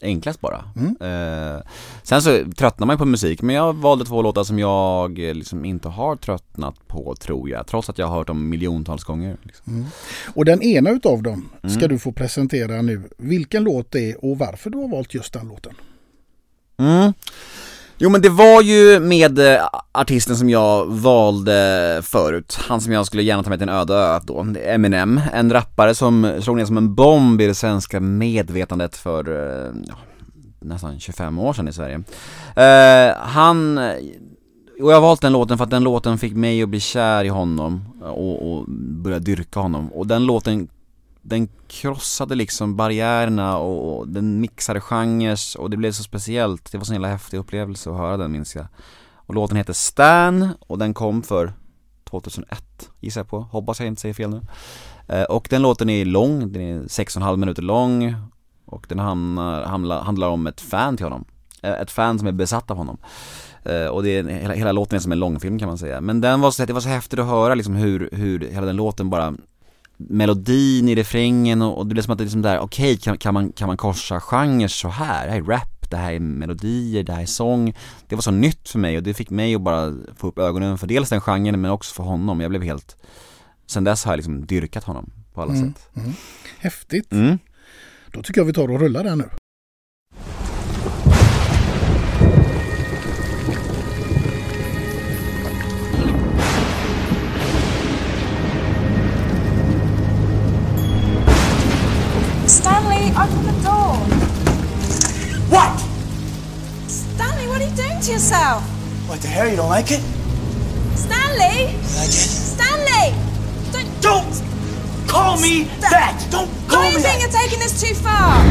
[SPEAKER 2] enklast bara.
[SPEAKER 1] Mm.
[SPEAKER 2] Eh, sen så tröttnar man ju på musik, men jag valde två låtar som jag eh, liksom inte har tröttnat på tror jag, trots att jag har hört dem miljontals gånger. Liksom.
[SPEAKER 1] Och den ena utav dem ska
[SPEAKER 2] Mm.
[SPEAKER 1] du få presentera nu. Vilken låt det är och varför du har valt just den låten.
[SPEAKER 2] Jo men det var ju med eh, artisten som jag valde förut, han som jag skulle gärna ta med till en öde ö då, Eminem, en rappare som slog ner som en bomb i det svenska medvetandet för eh, ja, nästan 25 år sedan i Sverige. Uh, han, och jag har valt den låten för att den låten fick mig att bli kär i honom och, och börja dyrka honom. Och den låten den krossade liksom barriärerna och, och den mixade genrer och det blev så speciellt. Det var så en jävla häftig upplevelse att höra den minns jag. Och låten heter Stan och den kom för 2001 gissar jag på, hoppas jag inte säger fel nu. Eh, och den låten är lång, den är 6,5 minuter lång och den hamnar, handlar, handlar om ett fan till honom. Eh, ett fan som är besatt av honom. Eh, och det är, hela, hela låten är som en långfilm kan man säga. Men den var så, det var så häftigt att höra liksom hur, hur hela den låten bara melodin i refrängen och, och det blev som att det liksom där, okej kan, kan, man, kan man korsa genrer så här? Det här är rap, det här är melodier, det här är sång Det var så nytt för mig och det fick mig att bara få upp ögonen för dels den genren men också för honom, jag blev helt Sen dess har jag liksom dyrkat honom på alla
[SPEAKER 1] Mm,
[SPEAKER 2] sätt
[SPEAKER 1] mm. Häftigt.
[SPEAKER 2] mm.
[SPEAKER 1] Då tycker jag vi tar och rullar den nu.
[SPEAKER 4] Open the door.
[SPEAKER 3] What?
[SPEAKER 4] Stanley, what are you doing to yourself?
[SPEAKER 3] What the hell? You don't like it?
[SPEAKER 4] Stanley!
[SPEAKER 3] I did.
[SPEAKER 4] Stanley! Don't,
[SPEAKER 3] Don't call me that. Don't call
[SPEAKER 4] do
[SPEAKER 3] me
[SPEAKER 4] you think
[SPEAKER 3] that.
[SPEAKER 4] you're taking this too far?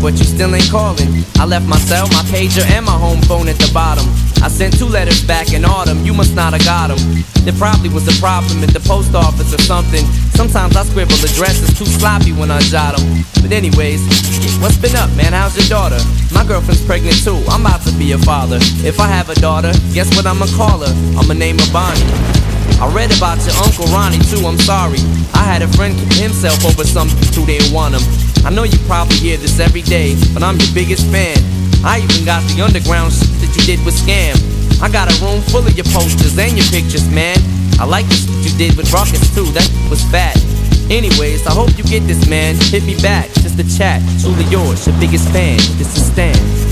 [SPEAKER 5] But
[SPEAKER 6] you still ain't calling. I left my cell, my pager, and my home phone at the bottom. I sent two letters back in autumn, you must not have got them. There probably was a problem at the post office or something. Sometimes I scribble addresses too sloppy when I jot them. But anyways, what's been up, man? How's your daughter? My girlfriend's pregnant too, I'm about to be a father. If I have a daughter, guess what I'ma call her? I'ma name her Bonnie. I read about your Uncle Ronnie too, I'm sorry. I had a friend kill himself over something who didn't want him. I know you probably hear this every day, but I'm your biggest fan. I even got the underground shit that you did with Scam. I got a room full of your posters and your pictures, man. I like the shit you did with Rockets too, that was fat. Anyways, I hope you get this, man. Hit me back, just a chat. Truly yours, your biggest fan. This is Stan.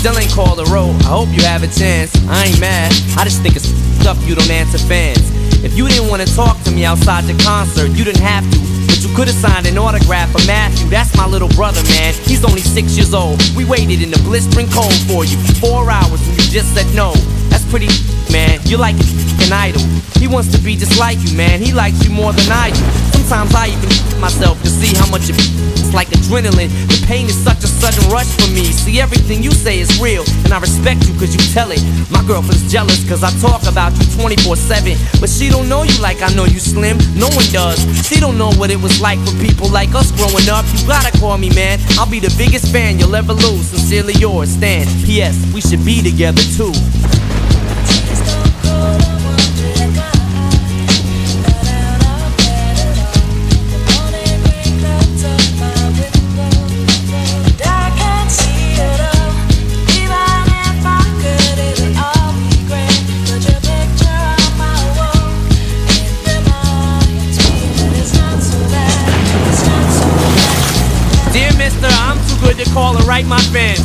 [SPEAKER 6] Still ain't called a roll. I hope you have a chance. I ain't mad. I just think it's up you don't answer fans. If you didn't want to talk to me outside the concert, you didn't have to. But you could have signed an autograph for Matthew. That's my little brother, man. He's only six years old. We waited in the blistering cold for you for four hours and you just said no. That's pretty, man. You're like an idol. He wants to be just like you, man. He likes you more than I do. Sometimes I even myself to see how much it it's like adrenaline. The pain is such a sudden rush for me. See, everything you say is real, and I respect you cause you tell it. My girlfriend's jealous cause I talk about you 24 7. But she don't know you like I know you, Slim. No one does. She don't know what it was like for people like us growing up. You gotta call me, man. I'll be the biggest fan you'll ever lose. Sincerely yours, Stan. P.S. We should be together too. Write my fans.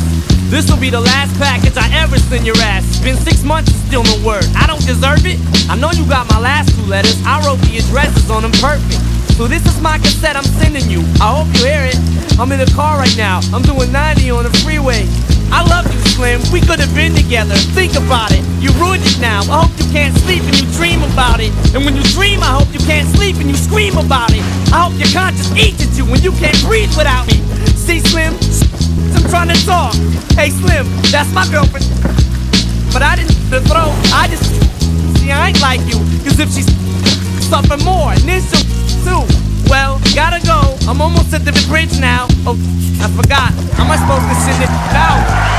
[SPEAKER 6] This will be the last package I ever send your ass. It's been six months and still no word. I don't deserve it. I know you got my last two letters. I wrote the addresses on them perfect. So this is my cassette I'm sending you. I hope you hear it. I'm in the car right now. I'm doing 90 on the freeway. I love you, Slim. We could have been together. Think about it. You ruined it now. I hope you can't sleep and you dream about it. And when you dream, I hope you can't sleep and you scream about it. I hope your conscience eats at you when you can't breathe without me. See, Slim? I'm trying to talk. Hey, Slim, that's my girlfriend. But I didn't the throw. I just see I ain't like you. Cause if she's suffering more, and then she'll too. Well, gotta go. I'm almost at the bridge now. Oh, I forgot. How am I supposed to send it out?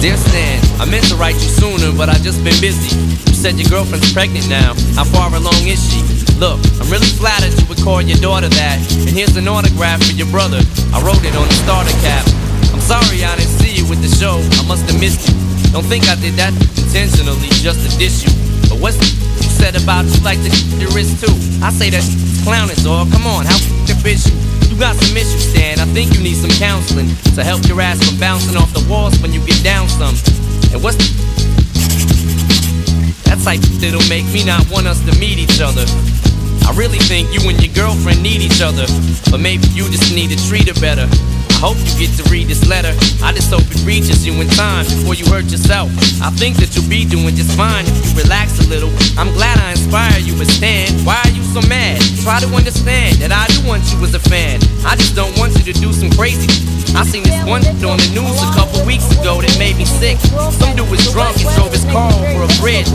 [SPEAKER 6] Dear Stan, I meant to write you sooner, but I just been busy. You said your girlfriend's pregnant now. How far along is she? Look, I'm really flattered you would call your daughter that. And here's an autograph for your brother. I wrote it on the starter cap. I'm sorry I didn't see you with the show. I must have missed you. Don't think I did that intentionally just to diss you. But what's the you said about us like the there is too? I say that clowning, dog. Come on, how the bitch you? You got some issues, Stan. I think you need some counseling to help your ass from bouncing off the walls when you get down some. And what's that type of shit'll make me not want us to meet each other. I really think you and your girlfriend need each other, but maybe you just need to treat her better. Hope you get to read this letter. I just hope it reaches you in time before you hurt yourself. I think that you'll be doing just fine if you relax a little. I'm glad I inspire you, but Stan, why are you so mad? Try to understand that I do want you as a fan. I just don't want you to do some crazy. I seen this one on the news a couple weeks ago that made me sick. Some dude was drunk and drove his car over a bridge.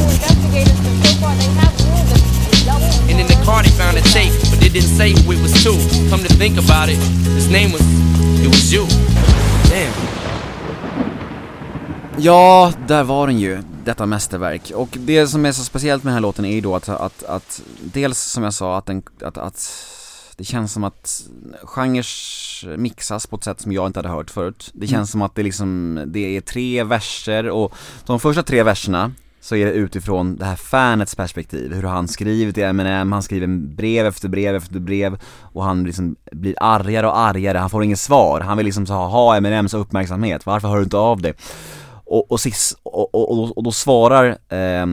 [SPEAKER 6] And in the car they found a tape, but they didn't say who it was to. Come to think about it, his name was, it was you. Damn.
[SPEAKER 2] Ja, där var den ju, detta mästerverk. Och det som är så speciellt med den här låten är ju då att, att, att dels som jag sa att, den, att, att det känns som att genrer mixas på ett sätt som jag inte hade hört förut. Det känns
[SPEAKER 1] Mm.
[SPEAKER 2] som att det liksom, det är tre verser och de första tre verserna så är det utifrån det här fanets perspektiv, hur han skriver till Eminem, han skriver brev efter brev efter brev och han liksom blir argare och argare, han får inget svar, han vill liksom så ha, Eminems uppmärksamhet, varför hör du inte av dig? Och, och, sist, och, och, och, då, och då svarar eh,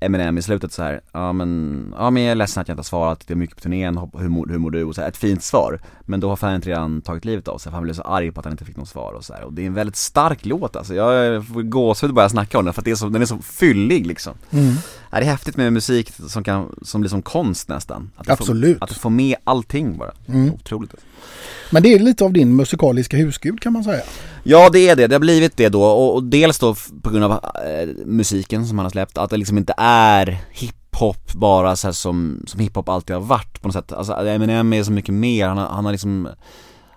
[SPEAKER 2] Eminem i slutet så här, ja men, ja men jag är ledsen att jag inte har svarat, det är mycket på turnén, hur mår, hur mår du? Och så här, ett fint svar. Men då har fanet redan tagit livet av sig för han blev så arg på att han inte fick något svar och så här. Och det är en väldigt stark låt alltså, jag får gåshud bara jag snackar om den för att det är så, den är så fyllig liksom.
[SPEAKER 1] Mm.
[SPEAKER 2] Ja, det är häftigt med musik som kan, som blir som konst nästan. Att
[SPEAKER 1] Absolut.
[SPEAKER 2] Får, att det får med allting bara.
[SPEAKER 1] Mm.
[SPEAKER 2] Otroligt.
[SPEAKER 1] Men det är lite av din musikaliska husgud kan man säga.
[SPEAKER 2] Ja det är det, det har blivit det då och, och dels då på grund av eh, musiken som han har släppt, att det liksom inte är hiphop bara så här som, som hiphop alltid har varit på något sätt. Alltså Eminem är så mycket mer, han har, han har liksom,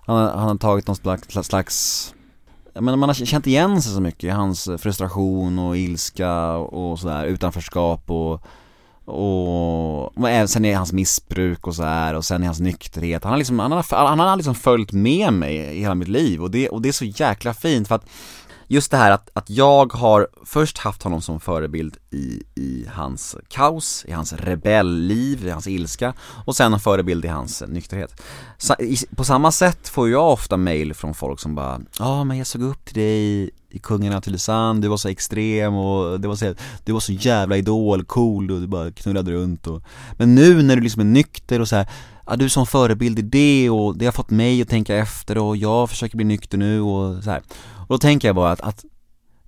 [SPEAKER 2] han har, han har tagit någon slags, slags men man har känt igen sig så mycket i hans frustration och ilska och sådär, utanförskap och och, och även sen är hans missbruk och så här och sen är hans nykterhet, han har liksom, han har, han har liksom följt med mig i hela mitt liv och det, och det är så jäkla fint för att Just det här att, att jag har först haft honom som förebild i, i hans kaos, i hans rebellliv, i hans ilska och sen en förebild i hans nykterhet. Sa, i, på samma sätt får jag ofta mail från folk som bara Ja ah, men jag såg upp till dig i Kungen av Tylösand, du var så extrem och det var så, du var så jävla idol, cool och du bara knullade runt och Men nu när du liksom är nykter och så här, ja, du är som förebild i det och det har fått mig att tänka efter och jag försöker bli nykter nu och så här. Och då tänker jag bara att, att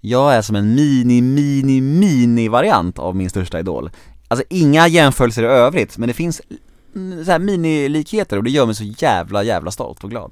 [SPEAKER 2] jag är som en mini, mini, mini variant av min största idol. Alltså inga jämförelser i övrigt, men det finns så här mini-likheter och det gör mig så jävla, jävla stolt och glad.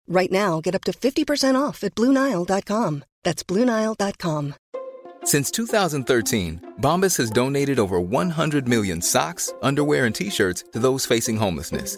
[SPEAKER 7] Right now, get up to 50% off at BlueNile.com. That's BlueNile.com.
[SPEAKER 8] Since 2013, Bombas has donated over 100 million socks, underwear, and t shirts to those facing homelessness.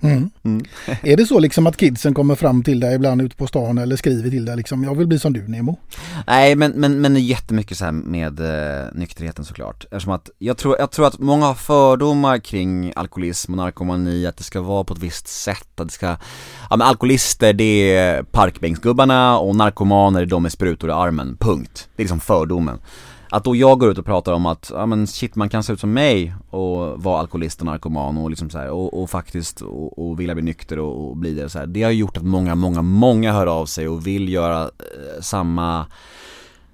[SPEAKER 1] Mm. är det så liksom att kidsen kommer fram till dig ibland ute på stan eller skriver till dig liksom, jag vill bli som du Nemo?
[SPEAKER 2] Nej men, men, men det är jättemycket så här med eh, nykterheten såklart. Eftersom att jag tror, jag tror att många har fördomar kring alkoholism och narkomani, att det ska vara på ett visst sätt, att det ska, ja men alkoholister det är parkbänksgubbarna och narkomaner är de med sprutor i armen, punkt. Det är liksom fördomen. Att då jag går ut och pratar om att, ja men shit man kan se ut som mig och vara alkoholist och narkoman och liksom så här, och, och faktiskt och, och vilja bli nykter och, och bli det så här. Det har gjort att många, många, många hör av sig och vill göra eh, samma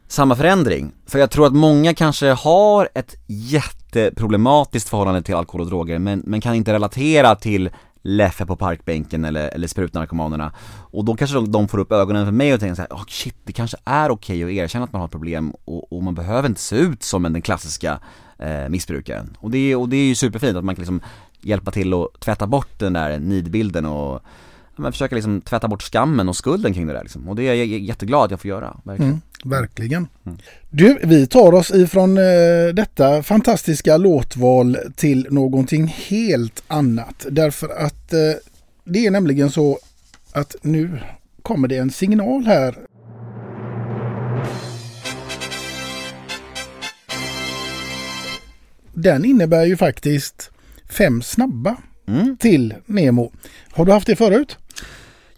[SPEAKER 2] samma förändring. För jag tror att många kanske har ett jätteproblematiskt förhållande till alkohol och droger men, men kan inte relatera till Leffe på parkbänken eller, eller sprutnarkomanerna Och då kanske de, de får upp ögonen för mig och tänker såhär, oh ah, shit det kanske är okej att erkänna att man har ett problem och, och man behöver inte se ut som den klassiska eh, missbrukaren. Och det, är- och det är ju superfint att man kan liksom hjälpa till att tvätta bort den där nidbilden och men försöka liksom tvätta bort skammen och skulden kring det där liksom. Och det är jag jätteglad att jag får göra, verkligen
[SPEAKER 1] Mm, verkligen. Du, vi tar oss ifrån eh, detta fantastiska låtval till någonting helt annat. Därför att eh, det är nämligen så att nu kommer det en signal här. Den innebär ju faktiskt fem snabba till Nemo. Har du haft det förut?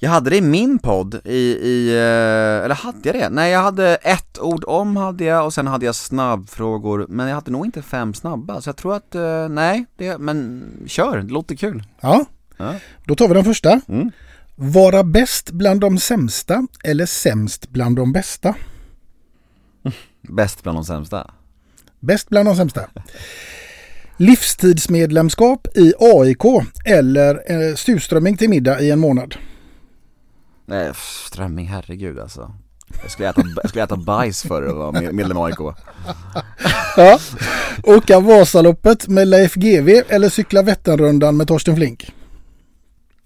[SPEAKER 2] Jag hade det i min podd i, i, eh, eller hade jag det? Nej jag hade ett ord om hade jag och sen hade jag snabbfrågor men jag hade nog inte fem snabba så jag tror att, eh, nej, det, men kör, det låter kul
[SPEAKER 1] Ja,
[SPEAKER 2] Ja.
[SPEAKER 1] då tar vi den första. Vara bäst bland de sämsta eller sämst bland de bästa?
[SPEAKER 2] Bäst bland de sämsta
[SPEAKER 1] Bäst bland de sämsta. Livstidsmedlemskap i AIK eller eh, surströmming till middag i en månad?
[SPEAKER 2] Nej, pff, strömming, herregud alltså jag skulle, äta, jag skulle äta bajs för att vara medlem i AIK
[SPEAKER 1] Ja. Åka Vasaloppet med Leif GW eller cykla Vätternrundan med Torsten Flink?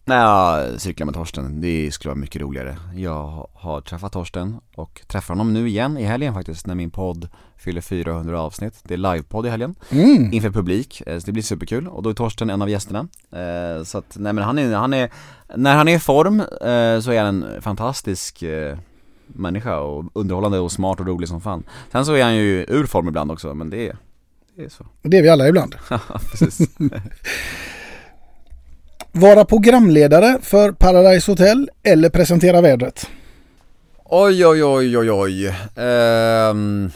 [SPEAKER 2] Nej, cykla med Torsten, det skulle vara mycket roligare. Jag har träffat Torsten och träffar honom nu igen i helgen faktiskt när min podd fyller 400 avsnitt. Det är livepodd i helgen.
[SPEAKER 1] Mm.
[SPEAKER 2] inför publik, eh, så det blir superkul. Och då är Torsten en av gästerna. Eh, Så att, nej men han är, han är, när han är i form eh, så är han en fantastisk människa och underhållande och smart och rolig som fan. Sen så är han ju ur form ibland också men det är, det är så.
[SPEAKER 1] Det är vi alla ibland.
[SPEAKER 2] Ja, precis
[SPEAKER 1] Vara programledare för Paradise Hotel eller presentera vädret?
[SPEAKER 2] Oj oj oj oj oj Ehm,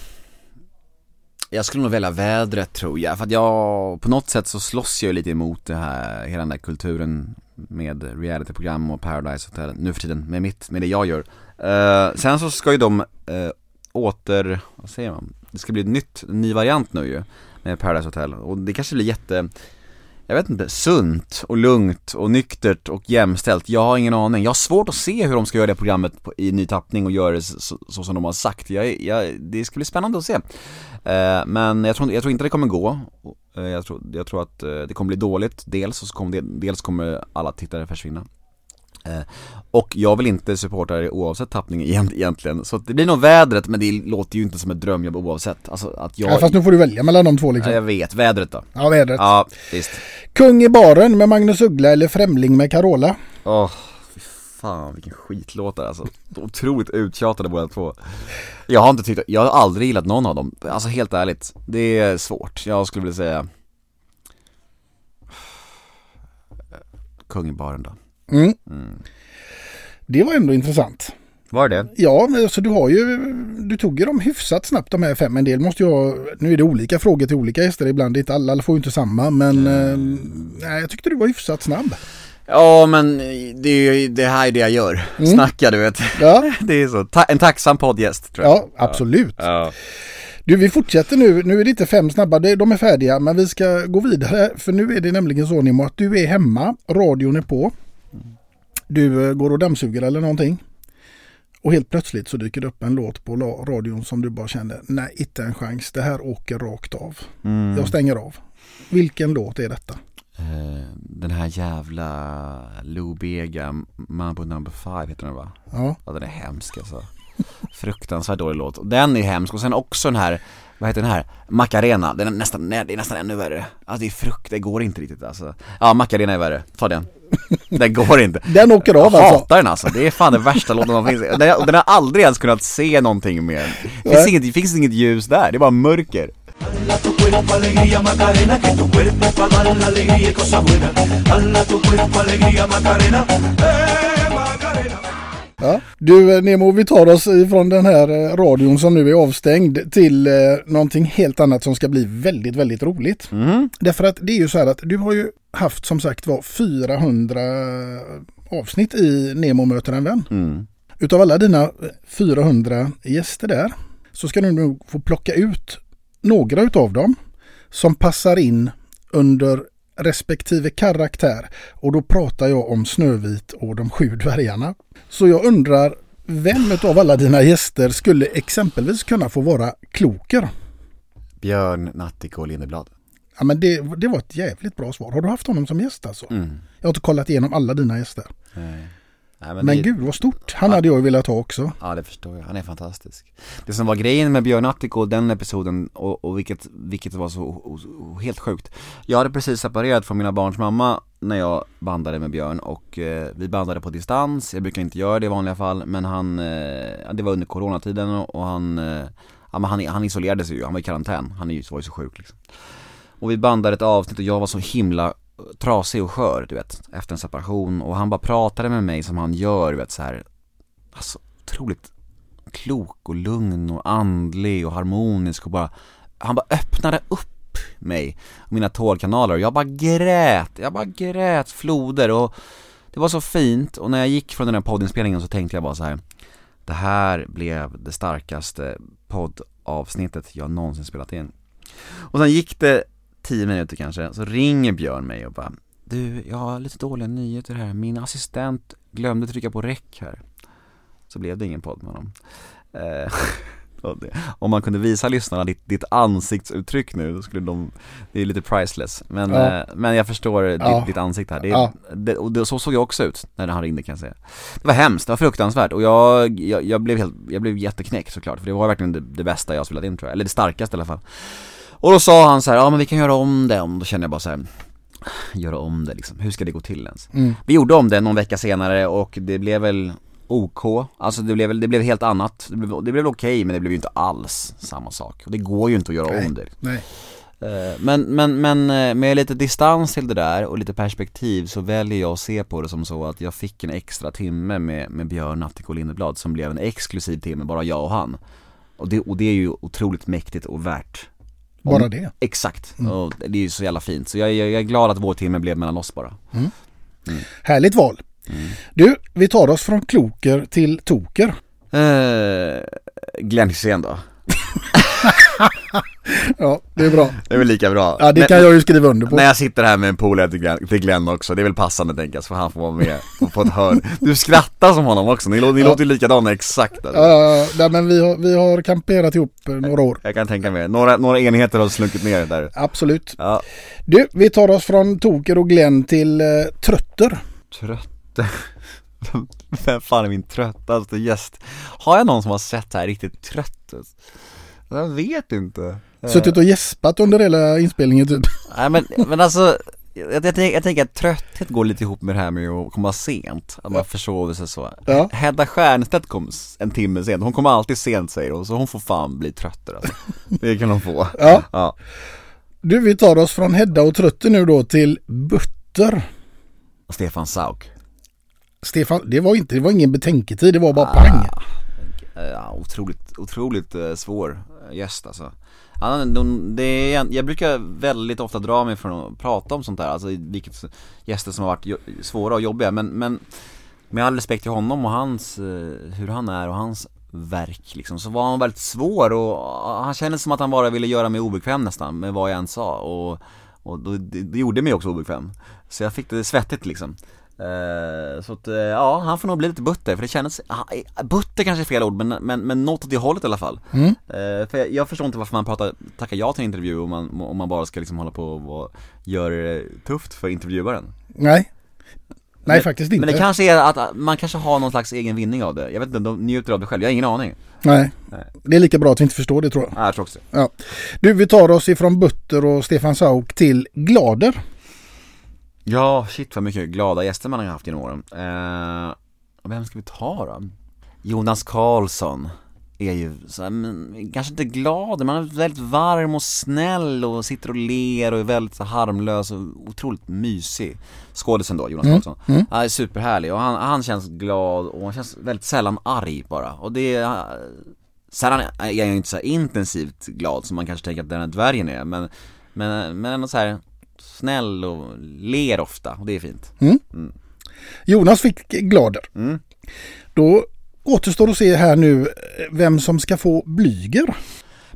[SPEAKER 2] Jag skulle nog välja vädret tror jag, för att jag på något sätt så slåss jag ju lite emot det här, hela den där kulturen med realityprogram och Paradise Hotel nu för tiden, med mitt, med det jag gör Eh, Sen så ska ju de eh, åter, vad säger man? Det ska bli ett nytt, en ny variant nu ju med Paradise Hotel och det kanske blir jätte jag vet inte, sunt och lugnt och nyktert och jämställt. Jag har ingen aning. Jag har svårt att se hur de ska göra det programmet på, i ny tappning och göra det så, så som de har sagt. Jag, jag, det ska bli spännande att se. Eh, men jag tror, jag tror inte det kommer gå. Eh, jag, tror, jag tror att eh, det kommer bli dåligt, dels, och så kommer det, dels kommer alla tittare försvinna. Eh, och jag vill inte supporta det oavsett tappning egent- egentligen. Så det blir nog vädret, men det låter ju inte som ett drömjobb oavsett. Alltså att jag...
[SPEAKER 1] Ja, fast nu får du välja mellan de två liksom.
[SPEAKER 2] Ja, jag vet, vädret då.
[SPEAKER 1] Ja, vädret.
[SPEAKER 2] Ja, visst.
[SPEAKER 1] Kung i baren med Magnus Uggla eller Främling med Carola?
[SPEAKER 2] Åh, fy fan vilken skitlåtar alltså. Otroligt uttjatade båda två. Jag har inte tyckt, jag har aldrig gillat någon av dem. Alltså helt ärligt. Det är svårt. Jag skulle vilja säga Kung i baren då.
[SPEAKER 1] Mm.
[SPEAKER 2] Mm.
[SPEAKER 1] Det var ändå intressant.
[SPEAKER 2] Var det
[SPEAKER 1] Ja, alltså du har ju, du tog ju dem hyfsat snabbt de här fem. En del måste ju ha, nu är det olika frågor till olika gäster ibland, inte alla, alla får ju inte samma. Men eh, nej, jag tyckte du var hyfsat snabb.
[SPEAKER 2] Ja men det är ju det här är det jag gör,
[SPEAKER 1] Mm.
[SPEAKER 2] snacka du vet.
[SPEAKER 1] Ja.
[SPEAKER 2] det är så, Ta- en tacksam poddgäst tror jag.
[SPEAKER 1] Ja, absolut.
[SPEAKER 2] Ja.
[SPEAKER 1] Du, vi fortsätter nu. Nu är det inte fem snabba, de är färdiga. Men vi ska gå vidare. För nu är det nämligen så Nemo att du är hemma, radion är på. Du eh, går och dammsuger eller någonting. Och helt plötsligt så dyker det upp en låt på radion som du bara känner, nej inte en chans, det här åker rakt av.
[SPEAKER 2] Mm.
[SPEAKER 1] Jag stänger av. Vilken låt är detta?
[SPEAKER 2] Eh, Den här jävla Lou Bega, Mambo number five heter den va?
[SPEAKER 1] Ja.
[SPEAKER 2] Ja den är hemsk alltså. Fruktansvärt dålig låt. Den är hemsk och sen också den här, vad heter den här? Macarena, den är nästan, nej, det är nästan ännu värre. Alltså det är frukt, det går inte riktigt alltså. Ja Macarena är värre, ta den. Den går inte.
[SPEAKER 1] Den åker av
[SPEAKER 2] Jag
[SPEAKER 1] alltså.
[SPEAKER 2] hatar den alltså, det är fan den värsta låten som finns. Den, den har aldrig ens kunnat se någonting. Det finns inget, det finns inget ljus där, det är bara mörker.
[SPEAKER 9] cuerpo alegría Macarena, que tu cuerpo es para dar la alegría y cosas buenas. Hala tu cuerpo alegría Macarena, eh Macarena.
[SPEAKER 1] Ja. Du eh, Nemo, vi tar oss ifrån den här eh, radion som nu är avstängd till eh, någonting helt annat som ska bli väldigt, väldigt roligt. Därför att det är ju så här att du har ju haft som sagt var 400 avsnitt i Nemo möter en vän.
[SPEAKER 2] Mm.
[SPEAKER 1] Utav alla dina eh, 400 gäster där så ska du nu få plocka ut några utav dem som passar in under respektive karaktär. Och då pratar jag om Snövit och de sju dvärgarna. Så jag undrar, vem utav alla dina gäster skulle exempelvis kunna få vara Kloker?
[SPEAKER 2] Björn Natthiko och Lindeblad.
[SPEAKER 1] Ja, men det, det var ett jävligt bra svar. Har du haft honom som gäst alltså?
[SPEAKER 2] Mm.
[SPEAKER 1] Jag har inte kollat igenom alla dina gäster.
[SPEAKER 2] Nej. Nej,
[SPEAKER 1] Men,
[SPEAKER 2] det-
[SPEAKER 1] gud vad stort. Han hade jag ju velat ha också.
[SPEAKER 2] Ja det förstår jag, han är fantastisk. Det som var grejen med Björn Attiko den episoden och, och vilket, vilket var så o- o- helt sjukt. Jag hade precis separerat från mina barns mamma när jag bandade med Björn och eh, vi bandade på distans, jag brukar inte göra det i vanliga fall men han, eh, ja, det var under coronatiden och, och han, eh, ja, men han, han isolerade sig ju, han var i karantän, han var ju så sjuk liksom. Och vi bandade ett avsnitt och jag var så himla trasig och skör du vet, efter en separation. Och han bara pratade med mig som han gör, du vet så här. Alltså otroligt klok och lugn och andlig och harmonisk och bara Han bara öppnade upp mig och mina tårkanaler. Och jag bara grät, jag bara grät floder och Det var så fint. Och när jag gick från den här poddinspelningen så tänkte jag bara så här Det här blev det starkaste poddavsnittet jag någonsin spelat in. Och sen gick det 10 minuter kanske, så ringer Björn mig och bara Du, jag har lite dåliga nyheter här, min assistent glömde trycka på räck här. Så blev det ingen podd med honom. Eh, Om man kunde visa lyssnarna ditt, ditt ansiktsuttryck nu, då skulle de Det är lite priceless, men,
[SPEAKER 1] Ja.
[SPEAKER 2] eh, men jag förstår
[SPEAKER 1] Ja.
[SPEAKER 2] ditt, ditt ansikte här. Det,
[SPEAKER 1] Ja.
[SPEAKER 2] det, Och det, så såg jag också ut när han ringde kan jag säga. Det var hemskt, det var fruktansvärt. Och jag, jag, jag blev helt, jag blev jätteknäckt såklart för det var verkligen det, det bästa jag spelat in tror jag, eller det starkaste i alla fall och då sa han så här, ja men vi kan göra om det, och då kände jag bara så här Göra om det liksom, hur ska det gå till ens?
[SPEAKER 1] Mm.
[SPEAKER 2] Vi gjorde om det någon vecka senare och det blev väl OK, alltså det blev väl, det blev helt annat Det blev, det blev okej men det blev ju inte alls samma sak och det går ju inte att göra
[SPEAKER 1] Nej.
[SPEAKER 2] om det
[SPEAKER 1] Nej.
[SPEAKER 2] Eh, Men, men, men eh, med lite distans till det där och lite perspektiv så väljer jag att se på det som så att jag fick en extra timme med, med Björn Natthiko Lindeblad som blev en exklusiv timme, bara jag och han och det, och det är ju otroligt mäktigt och värt
[SPEAKER 1] Bara
[SPEAKER 2] Om-
[SPEAKER 1] det?
[SPEAKER 2] Exakt,
[SPEAKER 1] Mm.
[SPEAKER 2] och det är ju så jävla fint. Så jag, jag, jag är glad att vår timme blev mellan oss bara.
[SPEAKER 1] Mm. Härligt val. Du, vi tar oss från Kloker till Toker.
[SPEAKER 2] Eh, Glenn Hysén då?
[SPEAKER 1] Ja, det är bra.
[SPEAKER 2] Det är väl lika bra.
[SPEAKER 1] Ja, det
[SPEAKER 2] Men-
[SPEAKER 1] kan jag ju skriva under på.
[SPEAKER 2] När jag sitter här med en polare till Glenn, till Glenn också, det är väl passande tänker jag, så han får vara med och få ett hörn. Du skrattar som honom också, ni, lå- ni
[SPEAKER 1] Ja.
[SPEAKER 2] låter ju likadana exakt alltså.
[SPEAKER 1] Ja, ja, men vi har, vi har kamperat ihop eh, några år.
[SPEAKER 2] Jag kan tänka mig, några, några enheter har slunkit ner där.
[SPEAKER 1] Absolut.
[SPEAKER 2] Ja.
[SPEAKER 1] Du, vi tar oss från Toker och Glenn till eh, Trötter.
[SPEAKER 2] Trötte. Vem fan är min tröttaste gäst? Har jag någon som har sett det här riktigt trött ut? Jag vet inte.
[SPEAKER 1] Suttit och gäspat under hela inspelningen typ.
[SPEAKER 2] Nej men, men alltså jag, jag, tänker- jag tänker att trötthet går lite ihop med det här med att komma sent, att man försover sig så
[SPEAKER 1] Ja.
[SPEAKER 2] Hedda Stiernstedt kom en timme sent, hon kommer alltid sent säger hon, så hon får fan bli tröttare alltså. Det kan hon få
[SPEAKER 1] Ja.
[SPEAKER 2] ja.
[SPEAKER 1] Du, vi tar oss från Hedda och Trötter nu då till Butter.
[SPEAKER 2] Stefan Sauk
[SPEAKER 1] Stefan, det var inte, det var ingen betänketid, det var bara pang.
[SPEAKER 2] Ja, otroligt, otroligt eh, svår eh, gäst alltså. Det är, jag brukar väldigt ofta dra mig från att prata om sånt där, alltså vilket gäster som har varit svåra och jobbiga men, men med all respekt till honom och hans, eh, hur han är och hans verk liksom, så var han väldigt svår och ah, han kändes som att han bara ville göra mig obekväm nästan med vad jag än sa och, och då, det, det gjorde mig också obekväm. Så jag fick det svettigt liksom. Eh, så att, eh, ja, han får nog bli lite butter, för det kändes, ah, eh, butter kanske är fel ord, men, men, men något åt det hållet i alla fall.
[SPEAKER 1] Mm.
[SPEAKER 2] För jag, jag förstår inte varför man pratar, tackar ja till en intervju om man, om man bara ska liksom hålla på och göra det tufft för intervjuaren.
[SPEAKER 1] Nej. Nej
[SPEAKER 2] men,
[SPEAKER 1] faktiskt inte.
[SPEAKER 2] Men det kanske är att man kanske har någon slags egen vinning av det. Jag vet inte, de njuter av det själv, jag har ingen aning.
[SPEAKER 1] Nej.
[SPEAKER 2] Nej.
[SPEAKER 1] Det är lika bra att vi inte förstår det tror jag.
[SPEAKER 2] Ja, jag tror också.
[SPEAKER 1] Ja. Du, vi tar oss ifrån Butter och Stefan Sauk till Glader.
[SPEAKER 2] Ja, shit vad mycket glada gäster man har haft genom åren. Eh, vem ska vi ta då? Jonas Karlsson är ju så här, men, kanske inte glad, men han är väldigt varm och snäll och sitter och ler och är väldigt så harmlös och otroligt mysig Skådisen då, Jonas
[SPEAKER 1] Mm,
[SPEAKER 2] Karlsson.
[SPEAKER 1] mm.
[SPEAKER 2] Han är superhärlig och han, han känns glad och han känns väldigt sällan arg bara. Och det är, sen är han ju inte så intensivt glad som man kanske tänker att den här dvärgen är, men, men, men så här snäll och ler ofta och det är fint.
[SPEAKER 1] Mm.
[SPEAKER 2] Mm.
[SPEAKER 1] Jonas fick Glader.
[SPEAKER 2] Mm.
[SPEAKER 1] Då återstår att se här nu eh, vem som ska få Blyger.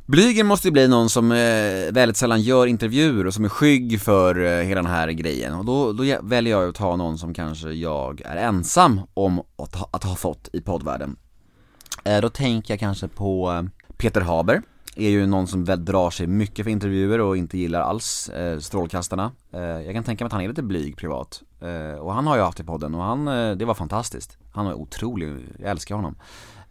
[SPEAKER 2] Blyger måste ju bli någon som eh, väldigt sällan gör intervjuer och som är skygg för eh, hela den här grejen och då, då väljer jag att ta någon som kanske jag är ensam om att ha, att ha fått i poddvärlden. Eh, då tänker jag kanske på eh, Peter Haber, är ju någon som väl drar sig mycket för intervjuer och inte gillar alls eh, strålkastarna. Eh, jag kan tänka mig att han är lite blyg privat. Eh, och han har jag haft i podden och han, eh, det var fantastiskt. Han var otrolig, jag älskar honom.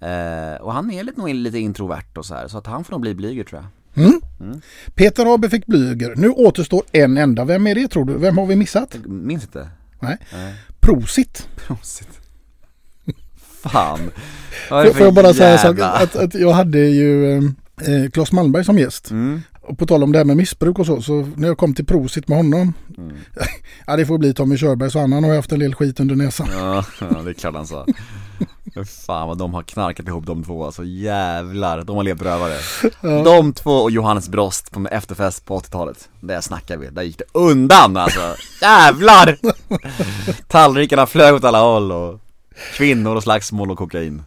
[SPEAKER 2] Eh, och han är lite, nog lite introvert och så här, så att han får nog bli blyger tror jag.
[SPEAKER 1] Mm.
[SPEAKER 2] Mm.
[SPEAKER 1] Peter Haber fick Blyger. Nu återstår en enda. Vem är det tror du? Vem har vi missat?
[SPEAKER 2] Minns inte.
[SPEAKER 1] Nej.
[SPEAKER 2] Nej.
[SPEAKER 1] Prosit.
[SPEAKER 2] Prosit. Fan. Vad är det
[SPEAKER 1] Får, får jag bara säga så
[SPEAKER 2] jävla-
[SPEAKER 1] att, att jag hade ju eh, Claes Malmberg som gäst.
[SPEAKER 2] Mm.
[SPEAKER 1] Och på tal om det här med missbruk och så, så när jag kom till Prosit med honom.
[SPEAKER 2] Mm.
[SPEAKER 1] ja det får bli Tommy Körberg så han har haft en del skit under näsan.
[SPEAKER 2] Ja, det är klart han sa. Fan vad de har knarkat ihop de två, alltså jävlar, de har levt rövare.
[SPEAKER 1] Ja.
[SPEAKER 2] De två och Johannes Brost på efterfest på 80-talet, där snackar vi, där gick det undan alltså, jävlar! Tallrikarna flög åt alla håll och kvinnor och slagsmål och kokain.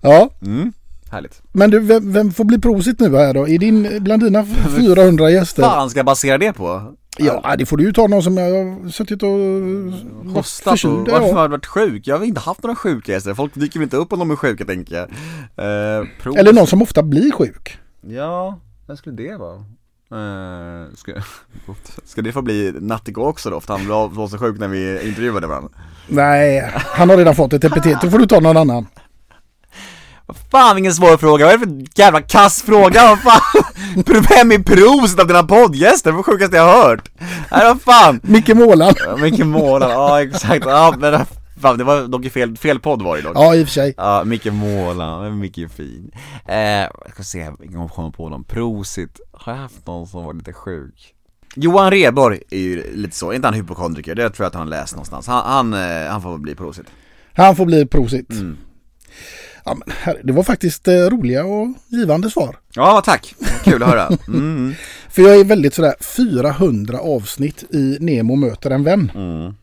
[SPEAKER 1] Ja,
[SPEAKER 2] Mm, härligt.
[SPEAKER 1] men du vem, vem får bli Prosit nu här då? I din, bland dina 400 gäster?
[SPEAKER 2] fan ska jag basera det på?
[SPEAKER 1] Ja, det får du ju ta någon som har suttit och
[SPEAKER 2] Hostat och varför
[SPEAKER 1] ja.
[SPEAKER 2] har du varit sjuk? Jag har inte haft några sjuka gäster, folk dyker väl inte upp om de är sjuka tänker jag. Eh,
[SPEAKER 1] Eller någon som ofta blir sjuk.
[SPEAKER 2] Ja, vem skulle det vara? Eh, ska, ska det få bli Natthiko också då? För han var så sjuk när vi intervjuade varandra.
[SPEAKER 1] Nej, han har redan fått ett epitet. Då får du ta någon annan.
[SPEAKER 2] Fan vilken svår fråga, vad är det för jävla kass fråga? Vad fan? Vem är prost av dina poddgäster? Det var sjukaste jag har hört. Nej vad fan.
[SPEAKER 1] Micke Målan.
[SPEAKER 2] Ja, Micke Målan, ja exakt. Ja men fan, det var dock fel, fel podd var det dock.
[SPEAKER 1] Ja, i och för sig.
[SPEAKER 2] Ja, Micke Målan, Micke är fin. Eh, jag ska se jag kan komma på någon. Prosit, har jag haft någon som var lite sjuk? Johan Rheborg är ju lite så, inte han hypokondriker? Det tror jag att han läst någonstans. Han, han, eh, han får bli prosit.
[SPEAKER 1] Han får bli Prosit.
[SPEAKER 2] Mm.
[SPEAKER 1] Ja, men här, det var faktiskt eh, roliga och givande svar.
[SPEAKER 2] Ja, tack. Kul att höra. Mm.
[SPEAKER 1] För jag är väldigt sådär 400 avsnitt i Nemo möter en vän.
[SPEAKER 2] Mm.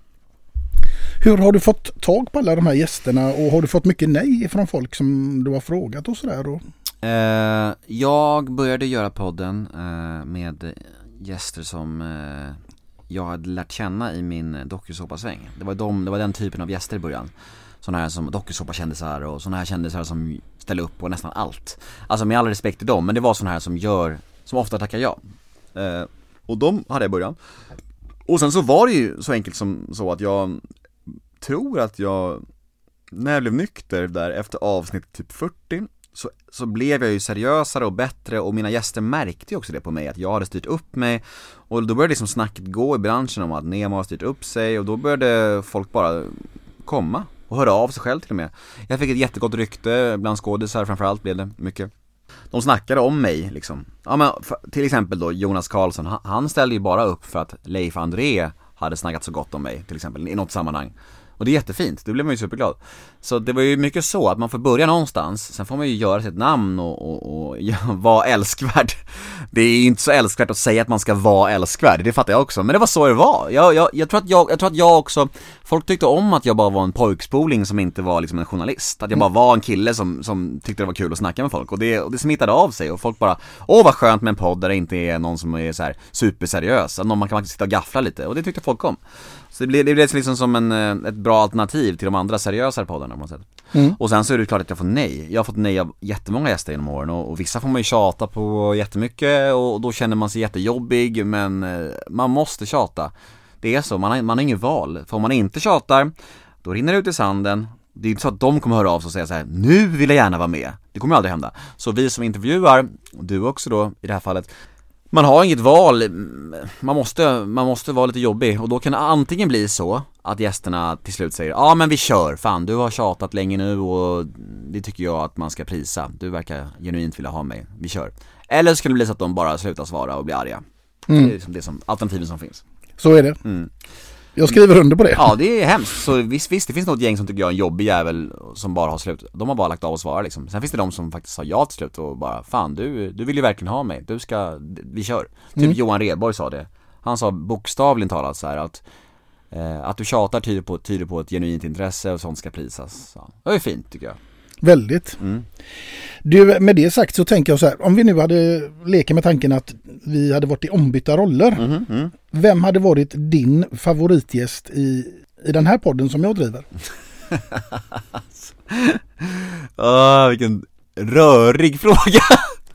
[SPEAKER 1] Hur har du fått tag på alla de här gästerna och har du fått mycket nej från folk som du har frågat och sådär? Och...
[SPEAKER 2] Eh, jag började göra podden eh, med gäster som eh, jag hade lärt känna i min dokusåpasväng. Det var, de, det var den typen av gäster i början. Sådana här som dokusåpakändisar och sådana här kändisar som ställer upp på nästan allt. Alltså med all respekt till dem, men det var sådana här som gör, som ofta tackar ja. Eh, och de hade jag i början. Och sen så var det ju så enkelt som så att jag tror att jag, när jag blev nykter där efter avsnitt typ 40 så, så blev jag ju seriösare och bättre och mina gäster märkte ju också det på mig att jag hade styrt upp mig och då började liksom snacket gå i branschen om att Nemo har styrt upp sig och då började folk bara komma och höra av sig själv till och med. Jag fick ett jättegott rykte bland skådisar framförallt blev det mycket. De snackade om mig liksom. Ja men till exempel då Jonas Karlsson, han, han ställde ju bara upp för att Leif André hade snackat så gott om mig till exempel i något sammanhang. Och det är jättefint, då blir man ju superglad. Så det var ju mycket så, att man får börja någonstans, sen får man ju göra sitt namn och, och, och ja, vara älskvärd. Det är ju inte så älskvärt att säga att man ska vara älskvärd, det fattar jag också, men det var så det var. Jag, jag, jag, tror att jag, jag tror att jag också, folk tyckte om att jag bara var en pojkspoling som inte var liksom en journalist. Att jag bara var en kille som, som tyckte det var kul att snacka med folk och det, och det smittade av sig och folk bara Åh vad skönt med en podd där det inte är någon som är så här superseriös, någon man kan faktiskt sitta och gaffla lite och det tyckte folk om. Så det blev, det blev liksom som en, eh, ett bra alternativ till de andra seriösare poddarna på något sätt.
[SPEAKER 1] Mm.
[SPEAKER 2] Och sen så är det klart att jag får nej. Jag har fått nej av jättemånga gäster genom åren och, och vissa får man ju tjata på jättemycket och då känner man sig jättejobbig men eh, man måste tjata. Det är så, man har, man har inget val. För om man inte tjatar, då rinner det ut i sanden. Det är inte så att de kommer höra av sig och säga så här: nu vill jag gärna vara med. Det kommer aldrig hända. Så vi som intervjuar, och du också då i det här fallet, man har inget val, man måste, man måste vara lite jobbig och då kan det antingen bli så att gästerna till slut säger ja men vi kör, fan du har tjatat länge nu och det tycker jag att man ska prisa, du verkar genuint vilja ha mig, vi kör. Eller så kan det bli så att de bara slutar svara och blir arga.
[SPEAKER 1] Mm.
[SPEAKER 2] Det är liksom det som, alternativen som finns.
[SPEAKER 1] Så är det.
[SPEAKER 2] Mm.
[SPEAKER 1] Jag skriver under på det.
[SPEAKER 2] Ja det är hemskt, så visst, visst det finns något gäng som tycker jag är en jobbig jävel som bara har slut. De har bara lagt av och svara liksom. Sen finns det de som faktiskt sa ja till slut och bara Fan du, du vill ju verkligen ha mig, du ska, vi kör. Typ
[SPEAKER 1] Mm.
[SPEAKER 2] Johan Redborg sa det. Han sa bokstavligen talat så här att eh, Att du tjatar tyder på, tyder på ett genuint intresse och sånt ska prisas så, Det är fint tycker jag
[SPEAKER 1] Väldigt.
[SPEAKER 2] Mm.
[SPEAKER 1] Du, med det sagt så tänker jag så här. Om vi nu hade leker med tanken att vi hade varit i ombytta roller.
[SPEAKER 2] Mhm, mm.
[SPEAKER 1] Vem hade varit din favoritgäst i, i den här podden som jag driver?
[SPEAKER 2] Åh, vilken rörig fråga!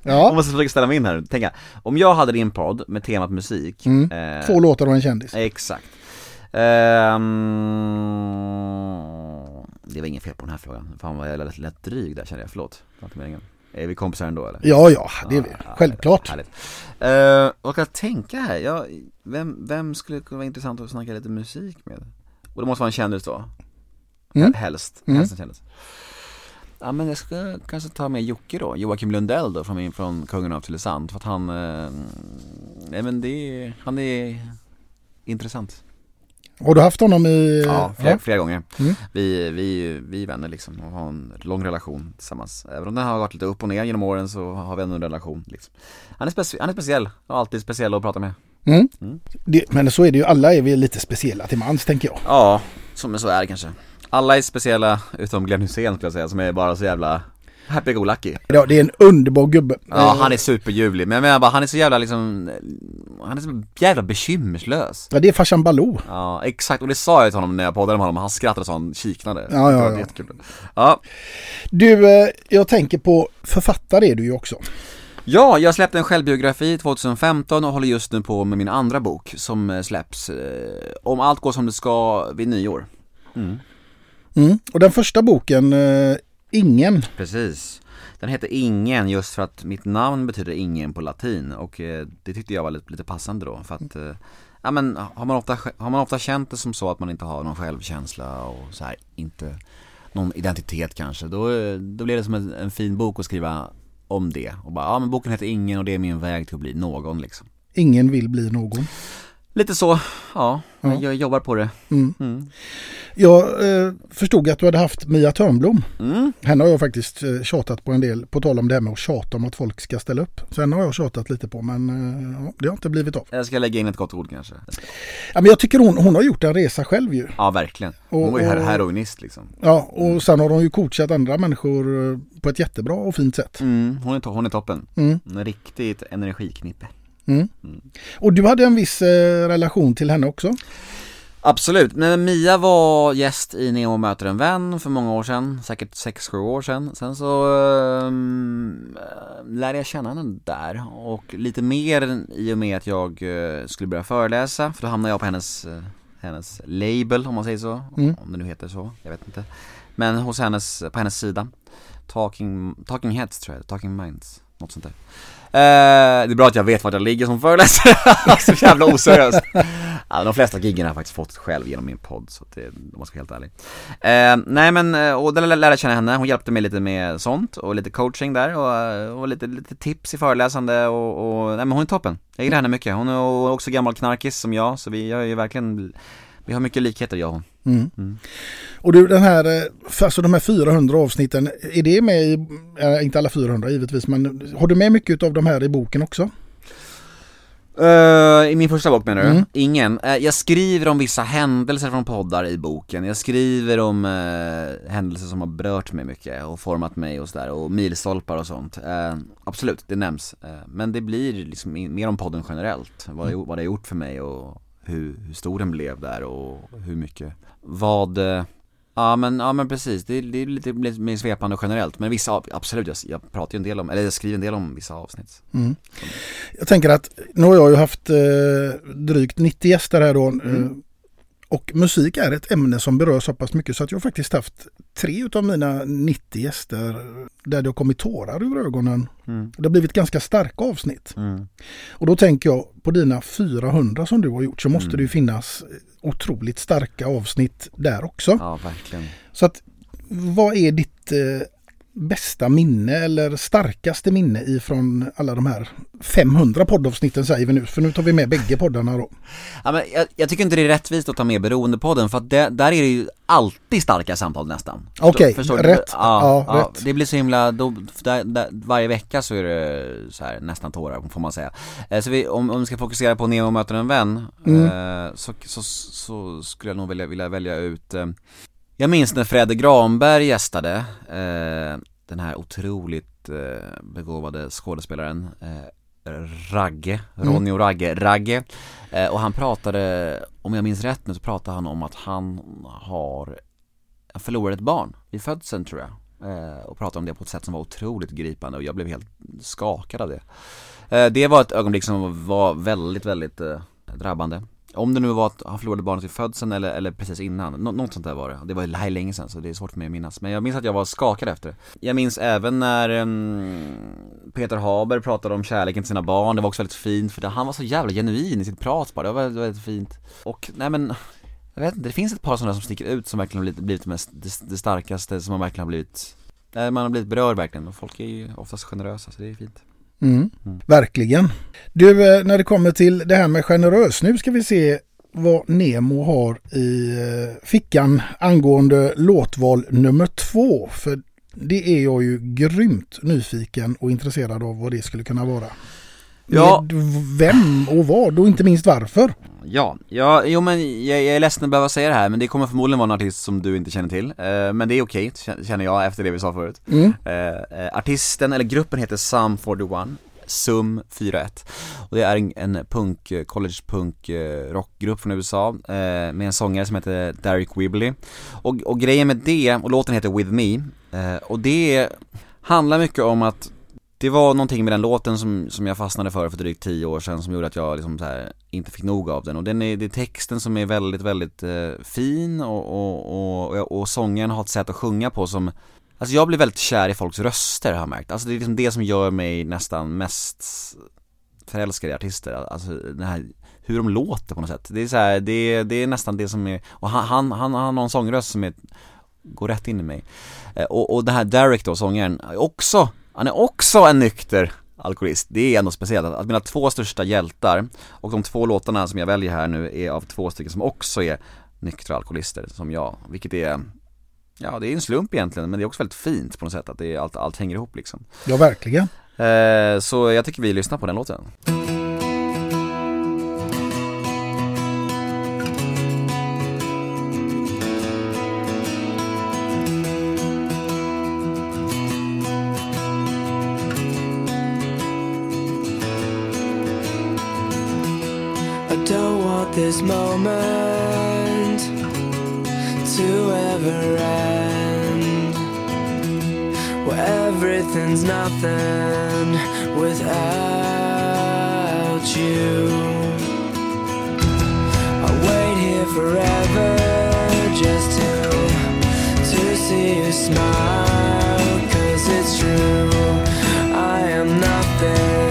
[SPEAKER 1] Ja.
[SPEAKER 2] Jag måste försöka ställa mig in här, tänka Om jag hade din podd med temat musik
[SPEAKER 1] Mm.
[SPEAKER 2] eh,
[SPEAKER 1] Två låtar och en kändis.
[SPEAKER 2] Exakt Ehm, Det var inget fel på den här frågan, fan vad jag lät, lät dryg där kände jag, förlåt Det var inte meningen. Är vi kompisar ändå eller?
[SPEAKER 1] Ja, ja, det är vi. Självklart.
[SPEAKER 2] Härligt, härligt. Eh, Vad kan jag tänka här? Jag, vem, vem skulle kunna vara intressant att snacka lite musik med? Och det måste vara en kändis då?
[SPEAKER 1] Mm.
[SPEAKER 2] Helst,
[SPEAKER 1] Mm.
[SPEAKER 2] helst en kändis Ja men jag ska kanske ta med Jocke då, Joakim Lundell då från, från Kungen av Tylösand för att han, eh, nej men det han är intressant
[SPEAKER 1] Har du haft honom i...
[SPEAKER 2] Ja, flera, flera gånger.
[SPEAKER 1] Mm.
[SPEAKER 2] Vi, vi, vi är vänner liksom och har en lång relation tillsammans. Även om den har varit lite upp och ner genom åren så har vi ändå en relation liksom. Han är, speci- han är speciell, och alltid speciell att prata med.
[SPEAKER 1] Mm.
[SPEAKER 2] Mm.
[SPEAKER 1] Det, men så är det ju, alla är vi lite speciella till mans tänker jag.
[SPEAKER 2] Ja, som så är det kanske. Alla är speciella utom Glenn Hysén skulle jag säga, som är bara så jävla happy-go-lucky.
[SPEAKER 1] Ja, det är en underbar gubbe.
[SPEAKER 2] Ja, han är superljuvlig, men jag menar bara, han är så jävla liksom, han är så jävla bekymmerslös.
[SPEAKER 1] Ja, det är farsan Baloo.
[SPEAKER 2] Ja, exakt, och det sa jag till honom när jag poddade med honom, han skrattade så han kiknade.
[SPEAKER 1] Ja, ja, ja.
[SPEAKER 2] Ja,
[SPEAKER 1] Du, eh, jag tänker på författare är du ju också.
[SPEAKER 2] Ja, jag släppte en självbiografi 2015 och håller just nu på med min andra bok som eh, släpps eh, Om allt går som det ska vid nyår. Mm.
[SPEAKER 1] Mm. Och den första boken, Ingen.
[SPEAKER 2] Precis. Den heter Ingen just för att mitt namn betyder ingen på latin och eh, det tyckte jag var lite, lite passande då för att eh, Ja men har man, ofta, har man ofta känt det som så att man inte har någon självkänsla och så här, inte någon identitet kanske då, eh, då blir det som en, en fin bok att skriva om det och bara ja men boken heter Ingen och det är min väg till att bli någon liksom
[SPEAKER 1] Ingen vill bli någon.
[SPEAKER 2] Lite så, ja,
[SPEAKER 1] Ja.
[SPEAKER 2] jag jobbar på det
[SPEAKER 1] Mm.
[SPEAKER 2] Mm.
[SPEAKER 1] Jag eh, förstod att du hade haft Mia Törnblom.
[SPEAKER 2] Mm.
[SPEAKER 1] Henne har jag faktiskt eh, tjatat på en del, på tal om det här med att tjata om att folk ska ställa upp. Henne har jag tjatat lite på men eh, det har inte blivit av.
[SPEAKER 2] Jag ska lägga in ett gott ord kanske
[SPEAKER 1] Ja, men jag tycker hon, hon har gjort en resa själv ju.
[SPEAKER 2] Ja verkligen, hon
[SPEAKER 1] Och-
[SPEAKER 2] var ju her- heroinist liksom
[SPEAKER 1] Ja, och sen har hon ju coachat andra människor eh, på ett jättebra och fint sätt.
[SPEAKER 2] mm, hon, är hon är toppen,
[SPEAKER 1] Mm.
[SPEAKER 2] en riktigt energiknippe
[SPEAKER 1] Mm. Och du hade en viss eh, relation till henne också?
[SPEAKER 2] Absolut, men Mia var gäst i Nemo möter en vän för många år sedan, säkert 6-7 år sedan. Sen så um, lärde jag känna henne där och lite mer i och med att jag eh, skulle börja föreläsa, för då hamnade jag på hennes, eh, hennes label om man säger så,
[SPEAKER 1] Mm.
[SPEAKER 2] om det nu heter så, jag vet inte. Men hos hennes, på hennes sida, Talking, talking Heads tror jag, Talking Minds, något sånt där. Eh, det är bra att jag vet vart jag ligger som föreläsare, så jävla oseriöst. Ja, de flesta giggen har jag faktiskt fått själv genom min podd, så att det, om man ska vara helt ärlig. Eh, nej men, eh, och där lärde jag känna henne, hon hjälpte mig lite med sånt och lite coaching där och, och lite, lite tips i föreläsande och, och nej men hon är toppen. Jag gillar henne mycket, hon är också gammal knarkis som jag, så vi har ju verkligen vi har mycket likheter jag och hon.
[SPEAKER 1] Mm. Och du den här, eh, alltså de här 400 avsnitten, är det med i, eh, inte alla 400 givetvis, men har du med mycket av de här i boken också?
[SPEAKER 2] Eh, I min första bok menar du?
[SPEAKER 1] Mm.
[SPEAKER 2] Ingen. Eh, jag skriver om vissa händelser från poddar i boken. Jag skriver om uh, händelser som har berört mig mycket och format mig och sådär och milstolpar och sånt. Absolut, det nämns. Men det blir liksom mer om podden generellt. Vad, det, vad det har gjort för mig och hur, hur stor den blev där och hur mycket. Vad eh, Ja men, ja men precis, det, är- det är lite mer svepande och generellt men vissa, absolut, jag, jag pratar ju en del om, eller jag skriver en del om vissa avsnitt
[SPEAKER 1] Mm. Jag tänker att nu har jag ju haft eh, drygt 90 gäster här då. Eh, och musik är ett ämne som berör så pass mycket så att jag faktiskt haft tre utav mina 90 gäster där det har kommit tårar ur ögonen.
[SPEAKER 2] Mm.
[SPEAKER 1] Det har blivit ganska starka avsnitt.
[SPEAKER 2] Mm.
[SPEAKER 1] Och då tänker jag på dina 400 som du har gjort så måste
[SPEAKER 2] Mm.
[SPEAKER 1] det ju finnas otroligt starka avsnitt där också.
[SPEAKER 2] Ja verkligen
[SPEAKER 1] Så att vad är ditt eh, bästa minne eller starkaste minne ifrån alla de här 500 poddavsnitten säger vi nu, för nu tar vi med bägge poddarna då.
[SPEAKER 2] Ja, men jag, jag tycker inte det är rättvist att ta med beroendepodden för att det, där är det ju alltid starka samtal nästan
[SPEAKER 1] Okej,
[SPEAKER 2] du?
[SPEAKER 1] rätt.
[SPEAKER 2] Ja,
[SPEAKER 1] Ja,
[SPEAKER 2] ja,
[SPEAKER 1] rätt.
[SPEAKER 2] Det blir så himla, då, där, där, varje vecka så är det så här, nästan tårar får man säga eh, Så vi, om, om vi ska fokusera på Nemo möter en vän
[SPEAKER 1] Mm.
[SPEAKER 2] eh, så, så, så skulle jag nog vilja, vilja välja ut eh, Jag minns när Fredde Granberg gästade eh, den här otroligt eh, begåvade skådespelaren eh, Ragge,
[SPEAKER 1] Mm.
[SPEAKER 2] Ronny och Ragge, Ragge. Eh, Och han pratade, om jag minns rätt nu så pratade han om att han har han förlorade ett barn vid födseln tror jag. Eh, Och pratade om det på ett sätt som var otroligt gripande och jag blev helt skakad av det. Eh, Det var ett ögonblick som var väldigt, väldigt drabbande om det nu var att han förlorade barnet vid födseln eller, eller precis innan, Nå- något sånt där var det. Det var här länge sedan så det är svårt för mig att minnas. Men jag minns att jag var skakad efter det. Jag minns även när um, Peter Haber pratade om kärleken till sina barn. Det var också väldigt fint för det, han var så jävla genuin i sitt prat bara, det var väldigt, väldigt fint. Och nej men jag vet inte, det finns ett par sådana som sticker ut som verkligen har blivit, blivit mest, det, det starkaste som man verkligen har blivit Nej man har blivit berörd verkligen. Och folk är ju oftast generösa så det är fint.
[SPEAKER 1] Mm. Verkligen. Du, eh, när det kommer till det här med generös, nu ska vi se vad Nemo har i eh, fickan angående låtval nummer två. För det är jag ju grymt nyfiken och intresserad av vad det skulle kunna vara.
[SPEAKER 2] Ja.
[SPEAKER 1] Med vem och vad och inte minst varför.
[SPEAKER 2] Ja, ja, jo men jag, jag är ledsen att behöva säga det här men det kommer förmodligen vara en artist som du inte känner till eh, Men det är okej, k- känner jag efter det vi sa förut
[SPEAKER 1] Mm.
[SPEAKER 2] eh, eh, Artisten, eller gruppen heter Sum 41 Sum 41 Och det är en, en punk, college punk eh, rockgrupp från USA eh, Med en sångare som heter Derek Whibley och, och grejen med det, och låten heter With Me eh, Och det handlar mycket om att det var någonting med den låten som, som jag fastnade för för drygt tio år sedan som gjorde att jag liksom så här, inte fick nog av den och den är, det är texten som är väldigt, väldigt eh, fin och, och, och, och, sången har ett sätt att sjunga på som Alltså jag blir väldigt kär i folks röster har jag märkt, alltså det är liksom det som gör mig nästan mest förälskad i artister, alltså den här hur de låter på något sätt. Det är så här, det, det är nästan det som är, och han, han, han, han har en sångröst som är, går rätt in i mig. Eh, och, och det här Derek då, sångaren, också, han är också en nykter alkoholist. Det är ändå speciellt att, att mina två största hjältar och de två låtarna som jag väljer här nu är av två stycken som också är nyktra alkoholister som jag, vilket är Ja det är en slump egentligen men det är också väldigt fint på något sätt att det är, allt, allt hänger ihop liksom
[SPEAKER 1] Ja, verkligen.
[SPEAKER 2] eh, Så jag tycker vi lyssnar på den låten
[SPEAKER 4] this moment to ever end. Where everything's nothing without you. I wait here forever just to to see you smile. Cause it's true. I am nothing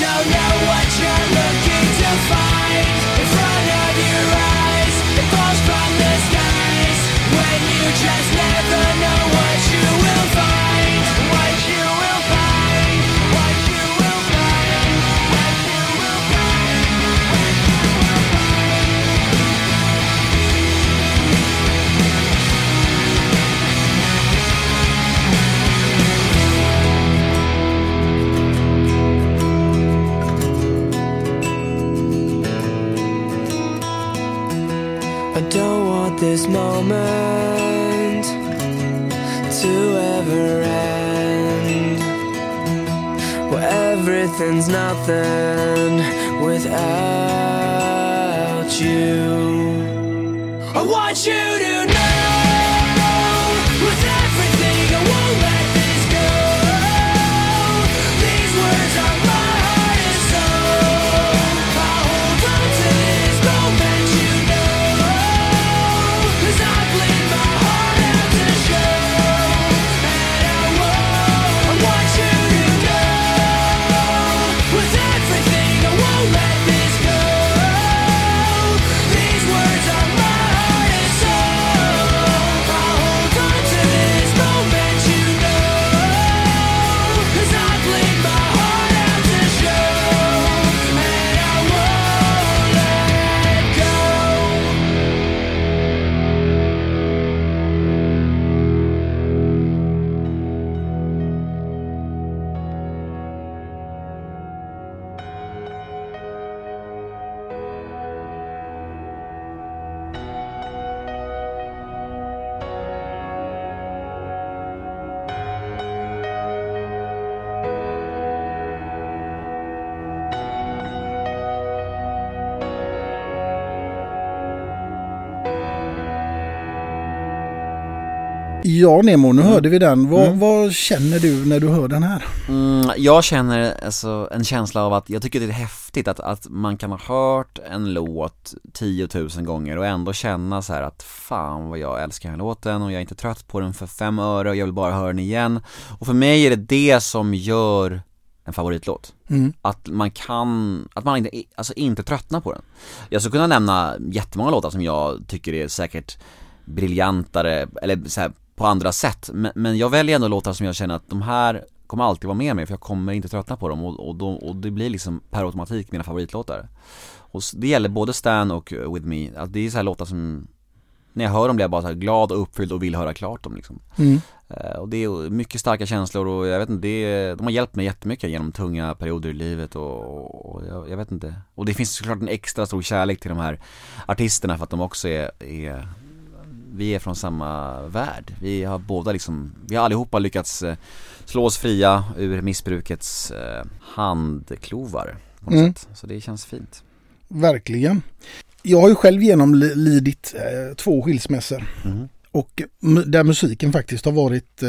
[SPEAKER 4] tell you everything's nothing without
[SPEAKER 1] Ja Nemo, nu hörde vi den. Vad, vad känner du när du hör den här?
[SPEAKER 2] Mm, jag känner alltså en känsla av att jag tycker det är häftigt att, att man kan ha hört en låt 10 000 gånger och ändå känna så att fan vad jag älskar den här låten och jag är inte trött på den för fem öre och jag vill bara höra den igen. Och för mig är det det som gör en favoritlåt.
[SPEAKER 1] Mm.
[SPEAKER 2] Att man kan, att man inte, alltså inte tröttnar på den. Jag skulle kunna nämna jättemånga låtar som jag tycker är säkert briljantare, eller så här, på andra sätt. Men, men jag väljer ändå låtar som jag känner att de här kommer alltid vara med mig för jag kommer inte tröttna på dem och, och, då, och det blir liksom per automatik mina favoritlåtar. Och det gäller både Stan och uh, With Me, att det är så här låtar som när jag hör dem blir jag bara så glad och uppfylld och vill höra klart dem liksom.
[SPEAKER 1] Mm.
[SPEAKER 2] Eh, Och det är mycket starka känslor och jag vet inte, det de har hjälpt mig jättemycket genom tunga perioder i livet och, och jag, jag vet inte. Och det finns såklart en extra stor kärlek till de här artisterna för att de också är, är vi är från samma värld. Vi har båda liksom, vi har allihopa lyckats eh, slå oss fria ur missbrukets eh, handklovar på något
[SPEAKER 1] Mm.
[SPEAKER 2] sätt. Så det känns fint.
[SPEAKER 1] Verkligen. Jag har ju själv genomlidit eh, två skilsmässor.
[SPEAKER 2] Mhm.
[SPEAKER 1] Och där musiken faktiskt har varit eh,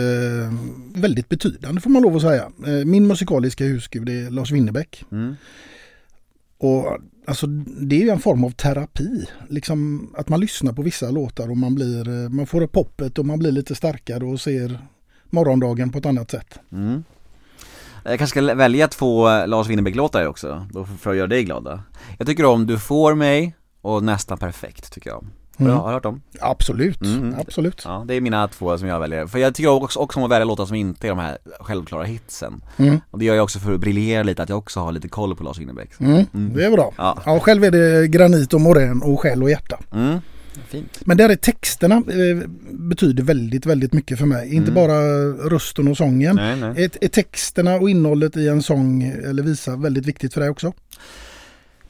[SPEAKER 1] väldigt betydande får man lov att säga. Min musikaliska husgud är Lars Winnerbäck.
[SPEAKER 2] Mm.
[SPEAKER 1] Och alltså det är ju en form av terapi. Liksom att man lyssnar på vissa låtar och man blir, eh, man får upp hoppet och man blir lite starkare och ser morgondagen på ett annat sätt.
[SPEAKER 2] Mm. Jag kanske ska välja två eh, Lars Winnerbäck-låtar också, då för- jag att göra dig glada. Jag tycker om Du får mig och Nästan perfekt tycker jag om.
[SPEAKER 1] Mm.
[SPEAKER 2] har du hört dem?
[SPEAKER 1] Absolut,
[SPEAKER 2] Mm.
[SPEAKER 1] absolut.
[SPEAKER 2] Ja, det är mina två som jag väljer. För jag tycker också, också om att välja låtar som inte är de här självklara hitsen.
[SPEAKER 1] Mm.
[SPEAKER 2] Och det gör jag också för att briljera lite, att jag också har lite koll på Lars Winnerbäck.
[SPEAKER 1] Mm, Det är bra.
[SPEAKER 2] Ja.
[SPEAKER 1] Ja, själv är det granit och morän och själ och hjärta.
[SPEAKER 2] Mm. Fint.
[SPEAKER 1] Men där är texterna eh, betyder väldigt, väldigt mycket för mig. Inte
[SPEAKER 2] Mm.
[SPEAKER 1] bara rösten och sången.
[SPEAKER 2] Nej, nej.
[SPEAKER 1] Är, är texterna och innehållet i en sång eller visa väldigt viktigt för dig också?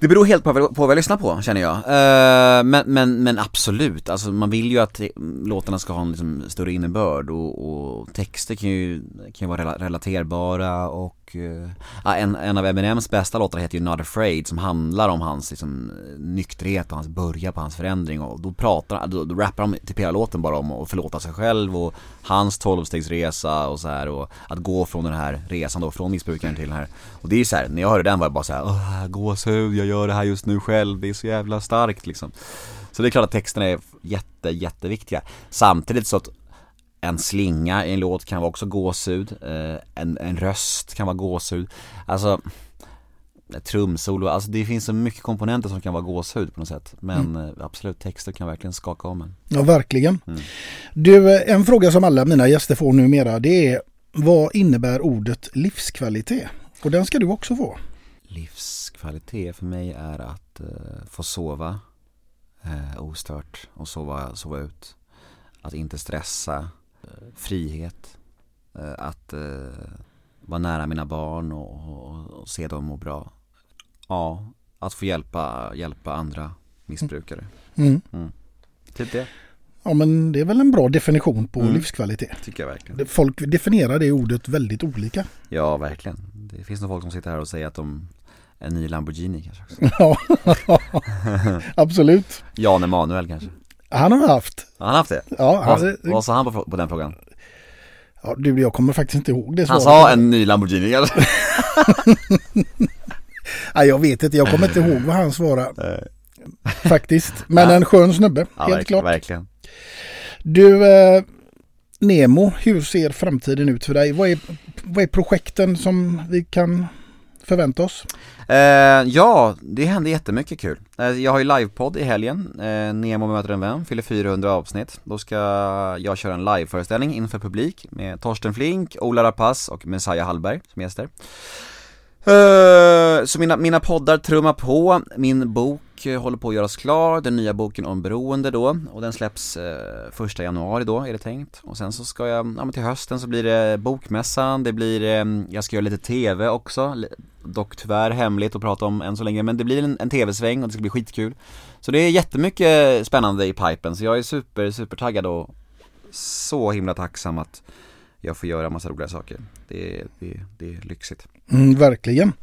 [SPEAKER 2] Det beror helt på, på vad jag lyssnar på känner jag. Eh, men, men, men absolut, alltså man vill ju att låtarna ska ha en liksom större innebörd och, och texter kan ju, kan ju vara relaterbara och eh, ja, en, en av Eminems bästa låtar heter ju Not Afraid som handlar om hans liksom, nykterhet och hans början på hans förändring. Och då pratar då, då rappar han typ hela låten bara om att förlåta sig själv och hans tolvstegsresa och så här och att gå från den här resan då, från missbrukaren till den här. Och det är ju så här, när jag hörde den var jag bara så här, Åh, gåshud, jag gör det här just nu själv, det är så jävla starkt liksom. Så det är klart att texterna är jätte, jätteviktiga. Samtidigt så att en slinga i en låt kan vara också gåshud, eh, en, en röst kan vara gåshud Alltså trumsolo, alltså det finns så mycket komponenter som kan vara gåshud på något sätt Men eh, absolut, texter kan verkligen skaka om en
[SPEAKER 1] Ja, verkligen.
[SPEAKER 2] Mm.
[SPEAKER 1] Du, eh, en fråga som alla mina gäster får numera det är vad innebär ordet livskvalitet? Och den ska du också få.
[SPEAKER 2] Livskvalitet för mig är att eh, få sova eh, ostört och sova, sova ut. Att inte stressa, frihet, eh, att eh, vara nära mina barn och, och, och se dem må bra. Ja, att få hjälpa, hjälpa andra missbrukare.
[SPEAKER 1] Mm.
[SPEAKER 2] Mm. Typ det.
[SPEAKER 1] Ja men det är väl en bra definition på
[SPEAKER 2] Mm.
[SPEAKER 1] livskvalitet.
[SPEAKER 2] Tycker jag verkligen.
[SPEAKER 1] Folk definierar det ordet väldigt olika.
[SPEAKER 2] Ja, verkligen. Det finns nog folk som sitter här och säger att de en ny Lamborghini kanske också.
[SPEAKER 1] Ja, absolut.
[SPEAKER 2] Jan Emanuel kanske.
[SPEAKER 1] Han har haft.
[SPEAKER 2] Har han haft det?
[SPEAKER 1] Ja,
[SPEAKER 2] vad,
[SPEAKER 1] han-
[SPEAKER 2] vad sa han på, på den frågan?
[SPEAKER 1] Ja, du, jag kommer faktiskt inte ihåg det
[SPEAKER 2] Han
[SPEAKER 1] svaret.
[SPEAKER 2] sa en ny Lamborghini kanske?
[SPEAKER 1] Nej, jag vet inte, jag kommer inte ihåg vad han svarade. Faktiskt. Men en skön snubbe,
[SPEAKER 2] Ja,
[SPEAKER 1] helt
[SPEAKER 2] verk-
[SPEAKER 1] klart.
[SPEAKER 2] verkligen.
[SPEAKER 1] Du, eh, Nemo, hur ser framtiden ut för dig? Vad är, vad är projekten som vi kan förvänta oss?
[SPEAKER 2] Eh, ja, det hände jättemycket kul. Eh, jag har ju livepodd i helgen, eh, Nemo möter en vän, fyller 400 avsnitt. Då ska jag köra en liveföreställning inför publik med Torsten Flink, Ola Rapace och Messiah Hallberg som gäster. Eh, så mina, mina poddar trummar på, min bok Eh, håller på att göras klar, den nya boken om beroende då. Och den släpps eh, första januari då är det tänkt. Och sen så ska jag, ja men till hösten så blir det bokmässan, det blir, eh, jag ska göra lite TV också, dock tyvärr hemligt att prata om än så länge. Men det blir en, en TV-sväng och det ska bli skitkul. Så det är jättemycket spännande i pipen. Så jag är super, super taggad och så himla tacksam att jag får göra massa roliga saker. Det, det, det är lyxigt.
[SPEAKER 1] Mm, verkligen.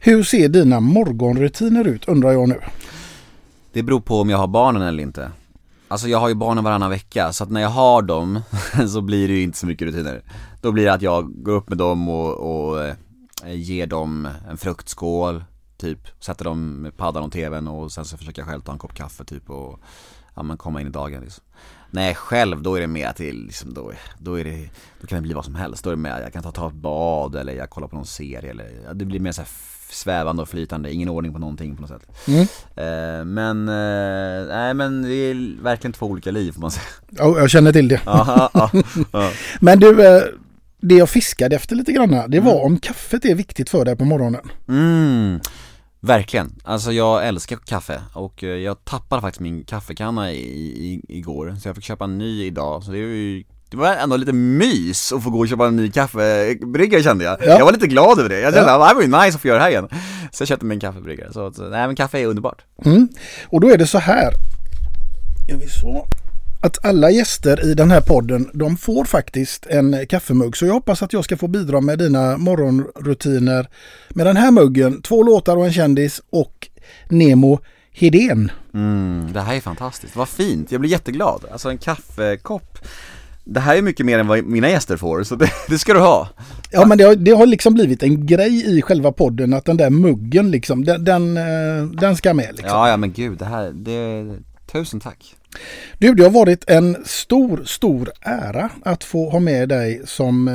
[SPEAKER 1] Hur ser dina morgonrutiner ut undrar jag nu?
[SPEAKER 2] Det beror på om jag har barnen eller inte. Alltså jag har ju barnen varannan vecka, så att när jag har dem så blir det ju inte så mycket rutiner. Då blir det att jag går upp med dem och, och eh, ger dem en fruktskål, typ. Sätter dem med paddan och tvn och sen så försöker jag själv ta en kopp kaffe typ och ja, men komma in i dagen liksom. När jag är själv, då är det mer är liksom, då, då är det, då kan det bli vad som helst. Då är det mer att jag kan ta, ta ett bad eller jag kollar på någon serie eller, ja, det blir mer så svävande och flytande, ingen ordning på någonting på något sätt.
[SPEAKER 1] Mm.
[SPEAKER 2] Eh, men, eh, nej men det är verkligen två olika liv får man säga.
[SPEAKER 1] Ja, jag känner till det.
[SPEAKER 2] Ja, ja, ja.
[SPEAKER 1] Men du, eh, det jag fiskade efter lite grann, det var om kaffet är viktigt för dig på morgonen.
[SPEAKER 2] Mm, verkligen. Alltså jag älskar kaffe och eh, jag tappade faktiskt min kaffekanna i, i, igår så jag fick köpa en ny idag så det är ju det var ändå lite mys att få gå och köpa en ny kaffebryggare kände jag.
[SPEAKER 1] Ja.
[SPEAKER 2] Jag var lite glad över det. Jag kände
[SPEAKER 1] Ja.
[SPEAKER 2] att det här var ju nice att få göra det här igen. Så jag köpte mig en kaffebryggare. Så nej men kaffe är underbart.
[SPEAKER 1] Mm. Och då är det så här. Gör vi så. Att alla gäster i den här podden, de får faktiskt en kaffemugg. Så jag hoppas att jag ska få bidra med dina morgonrutiner med den här muggen. Två låtar och en kändis och Nemo Hedén.
[SPEAKER 2] Mm, det här är fantastiskt. Vad fint. Jag blir jätteglad. Alltså en kaffekopp. Det här är mycket mer än vad mina gäster får, så det, det ska du ha.
[SPEAKER 1] Ja men det har, det har liksom blivit en grej i själva podden att den där muggen liksom, den, den, eh, den ska med liksom.
[SPEAKER 2] Ja, ja men gud, det här, det, tusen tack.
[SPEAKER 1] Du, det har varit en stor, stor ära att få ha med dig som eh,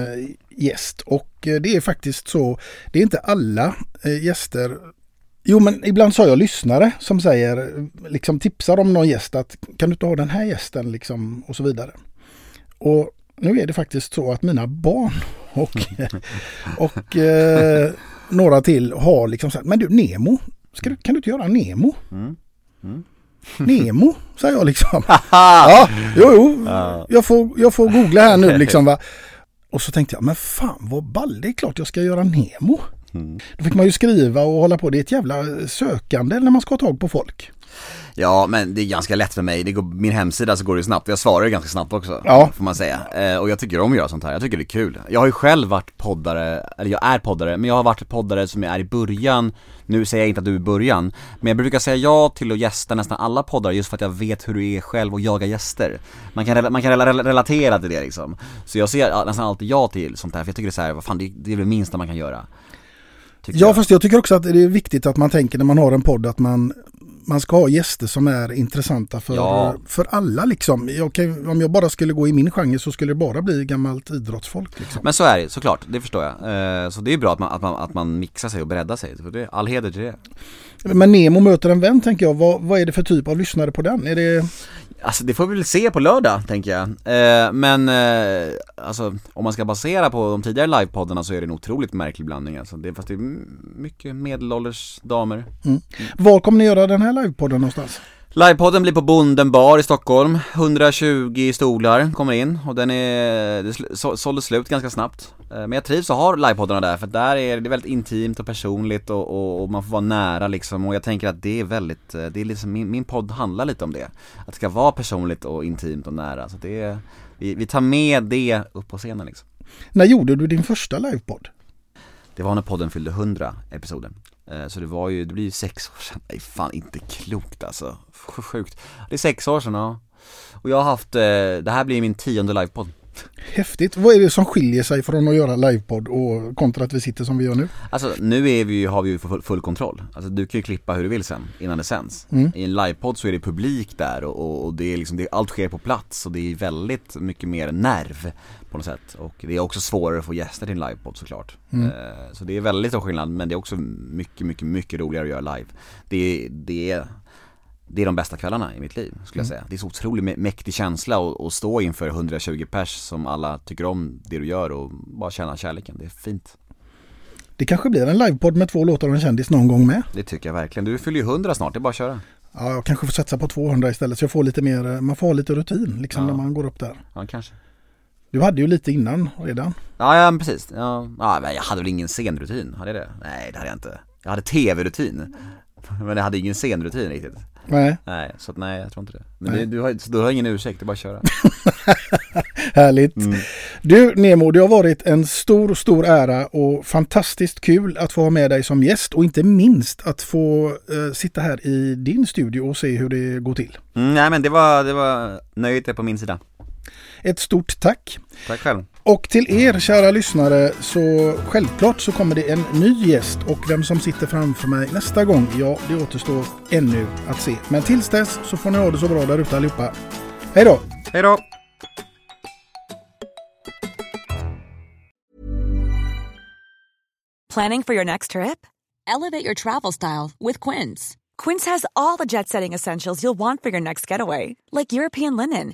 [SPEAKER 1] gäst. Och eh, det är faktiskt så, det är inte alla eh, gäster Jo men ibland så har jag lyssnare som säger, liksom tipsar om någon gäst att kan du inte ha den här gästen liksom och så vidare. Och nu är det faktiskt så att mina barn och, och eh, några till har liksom sagt, men du Nemo, ska du, kan du inte göra Nemo?
[SPEAKER 2] Mm. Mm.
[SPEAKER 1] Nemo, säger jag liksom. ja, jo, jo. Jag, får, jag får googla här nu liksom va. Och så tänkte jag, men fan vad ball, det är klart jag ska göra Nemo. Då fick man ju skriva och hålla på, det är ett jävla sökande när man ska ha tag på folk.
[SPEAKER 2] Ja, men det är ganska lätt för mig. Det går, min hemsida så går det snabbt. Jag svarar ju ganska snabbt också,
[SPEAKER 1] Ja.
[SPEAKER 2] får man säga. Eh, och jag tycker om att göra sånt här. Jag tycker det är kul. Jag har ju själv varit poddare, eller jag är poddare, men jag har varit poddare som jag är i början. Nu säger jag inte att du är i början, men jag brukar säga ja till att gästa nästan alla poddar just för att jag vet hur du är själv och jaga gäster. Man kan, man kan rela- relatera till det liksom. Så jag säger nästan alltid ja till sånt här, för jag tycker det är så här, vad fan, det, det är det minsta man kan göra.
[SPEAKER 1] Ja,
[SPEAKER 2] jag.
[SPEAKER 1] fast jag tycker också att det är viktigt att man tänker när man har en podd att man, man ska ha gäster som är intressanta för,
[SPEAKER 2] Ja.
[SPEAKER 1] för alla liksom. Jag kan, om jag bara skulle gå i min genre så skulle det bara bli gammalt idrottsfolk. Liksom.
[SPEAKER 2] Men så är det såklart, det förstår jag. Eh, så det är bra att man, att man, att man mixar sig och breddar sig. All heder till det.
[SPEAKER 1] Men Nemo möter en vän tänker jag. Vad, vad är det för typ av lyssnare på den? Är det...
[SPEAKER 2] Alltså det får vi väl se på lördag, tänker jag. Eh, men eh, alltså om man ska basera på de tidigare livepoddarna så är det en otroligt märklig blandning alltså. det, Fast det är mycket medelålders damer.
[SPEAKER 1] Mm. Var kommer ni göra den här livepodden någonstans?
[SPEAKER 2] Livepodden blir på Bonden bar i Stockholm, 120 stolar kommer in och den är, det så- sålde slut ganska snabbt. Eh, Men jag trivs att ha livepoddarna där för där är det väldigt intimt och personligt och, och, och man får vara nära liksom och jag tänker att det är väldigt, eh, det är liksom, min, min podd handlar lite om det. Att det ska vara personligt och intimt och nära så det är, vi, vi tar med det upp på scenen liksom.
[SPEAKER 1] När gjorde du din första livepodd?
[SPEAKER 2] Det var när podden fyllde 100 episoder. Eh, så det var ju, det blir ju sex år sedan, nej fan inte klokt alltså, sjukt. Det är sex år sedan ja. Och jag har haft, eh, det här blir min tionde livepodd.
[SPEAKER 1] Häftigt. Vad är det som skiljer sig från att göra livepodd och kontra att vi sitter som vi gör nu?
[SPEAKER 2] Alltså nu är vi, har vi ju full, full kontroll. Alltså du kan ju klippa hur du vill sen, innan det sänds.
[SPEAKER 1] Mm.
[SPEAKER 2] I en livepodd så är det publik där och, och, och det är liksom, det, allt sker på plats och det är väldigt mycket mer nerv på något sätt. Och det är också svårare att få gäster till en livepodd såklart.
[SPEAKER 1] Mm.
[SPEAKER 2] Eh, Så det är väldigt stor skillnad men det är också mycket, mycket, mycket roligare att göra live. Det, det är det är de bästa kvällarna i mitt liv, skulle jag
[SPEAKER 1] Mm.
[SPEAKER 2] säga. Det är så otroligt mä- mäktig känsla att, stå inför 120 pers som alla tycker om det du gör och bara känna kärleken. Det är fint.
[SPEAKER 1] Det kanske blir en livepodd med två låtar och en kändis någon gång med.
[SPEAKER 2] Det tycker jag verkligen. Du fyller ju 100 snart, det är bara att köra.
[SPEAKER 1] Ja, jag kanske får satsa på 200 istället så jag får lite mer, man får ha lite rutin liksom
[SPEAKER 2] Ja.
[SPEAKER 1] när man går upp där.
[SPEAKER 2] Ja, kanske.
[SPEAKER 1] Du hade ju lite innan redan.
[SPEAKER 2] Ja, ja precis. Ja, ja, jag hade väl ingen scenrutin, hade jag det? Nej, det hade jag inte. Jag hade tv-rutin. Men jag hade ingen scenrutin riktigt.
[SPEAKER 1] Nej.
[SPEAKER 2] Nej, så att nej, jag tror inte det. Men det, du, har, du har ingen ursäkt, det är bara att köra.
[SPEAKER 1] Härligt.
[SPEAKER 2] Mm.
[SPEAKER 1] Du Nemo, det har varit en stor, stor ära och fantastiskt kul att få ha med dig som gäst och inte minst att få eh, sitta här i din studio och se hur det går till.
[SPEAKER 2] Mm, nej men det var, det var, nöjet på min sida.
[SPEAKER 1] Ett stort tack.
[SPEAKER 2] Tack själv.
[SPEAKER 1] Och till er kära lyssnare så självklart så kommer det en ny gäst och vem som sitter framför mig nästa gång, ja det återstår ännu att se. Men tills dess så får ni ha det så bra där ute allihopa. Hej då!
[SPEAKER 2] Hej då!
[SPEAKER 10] Planning for your next trip? Elevate your travel style with Quince. Quince has all the jet setting essentials you'll want for your next getaway, like European linen,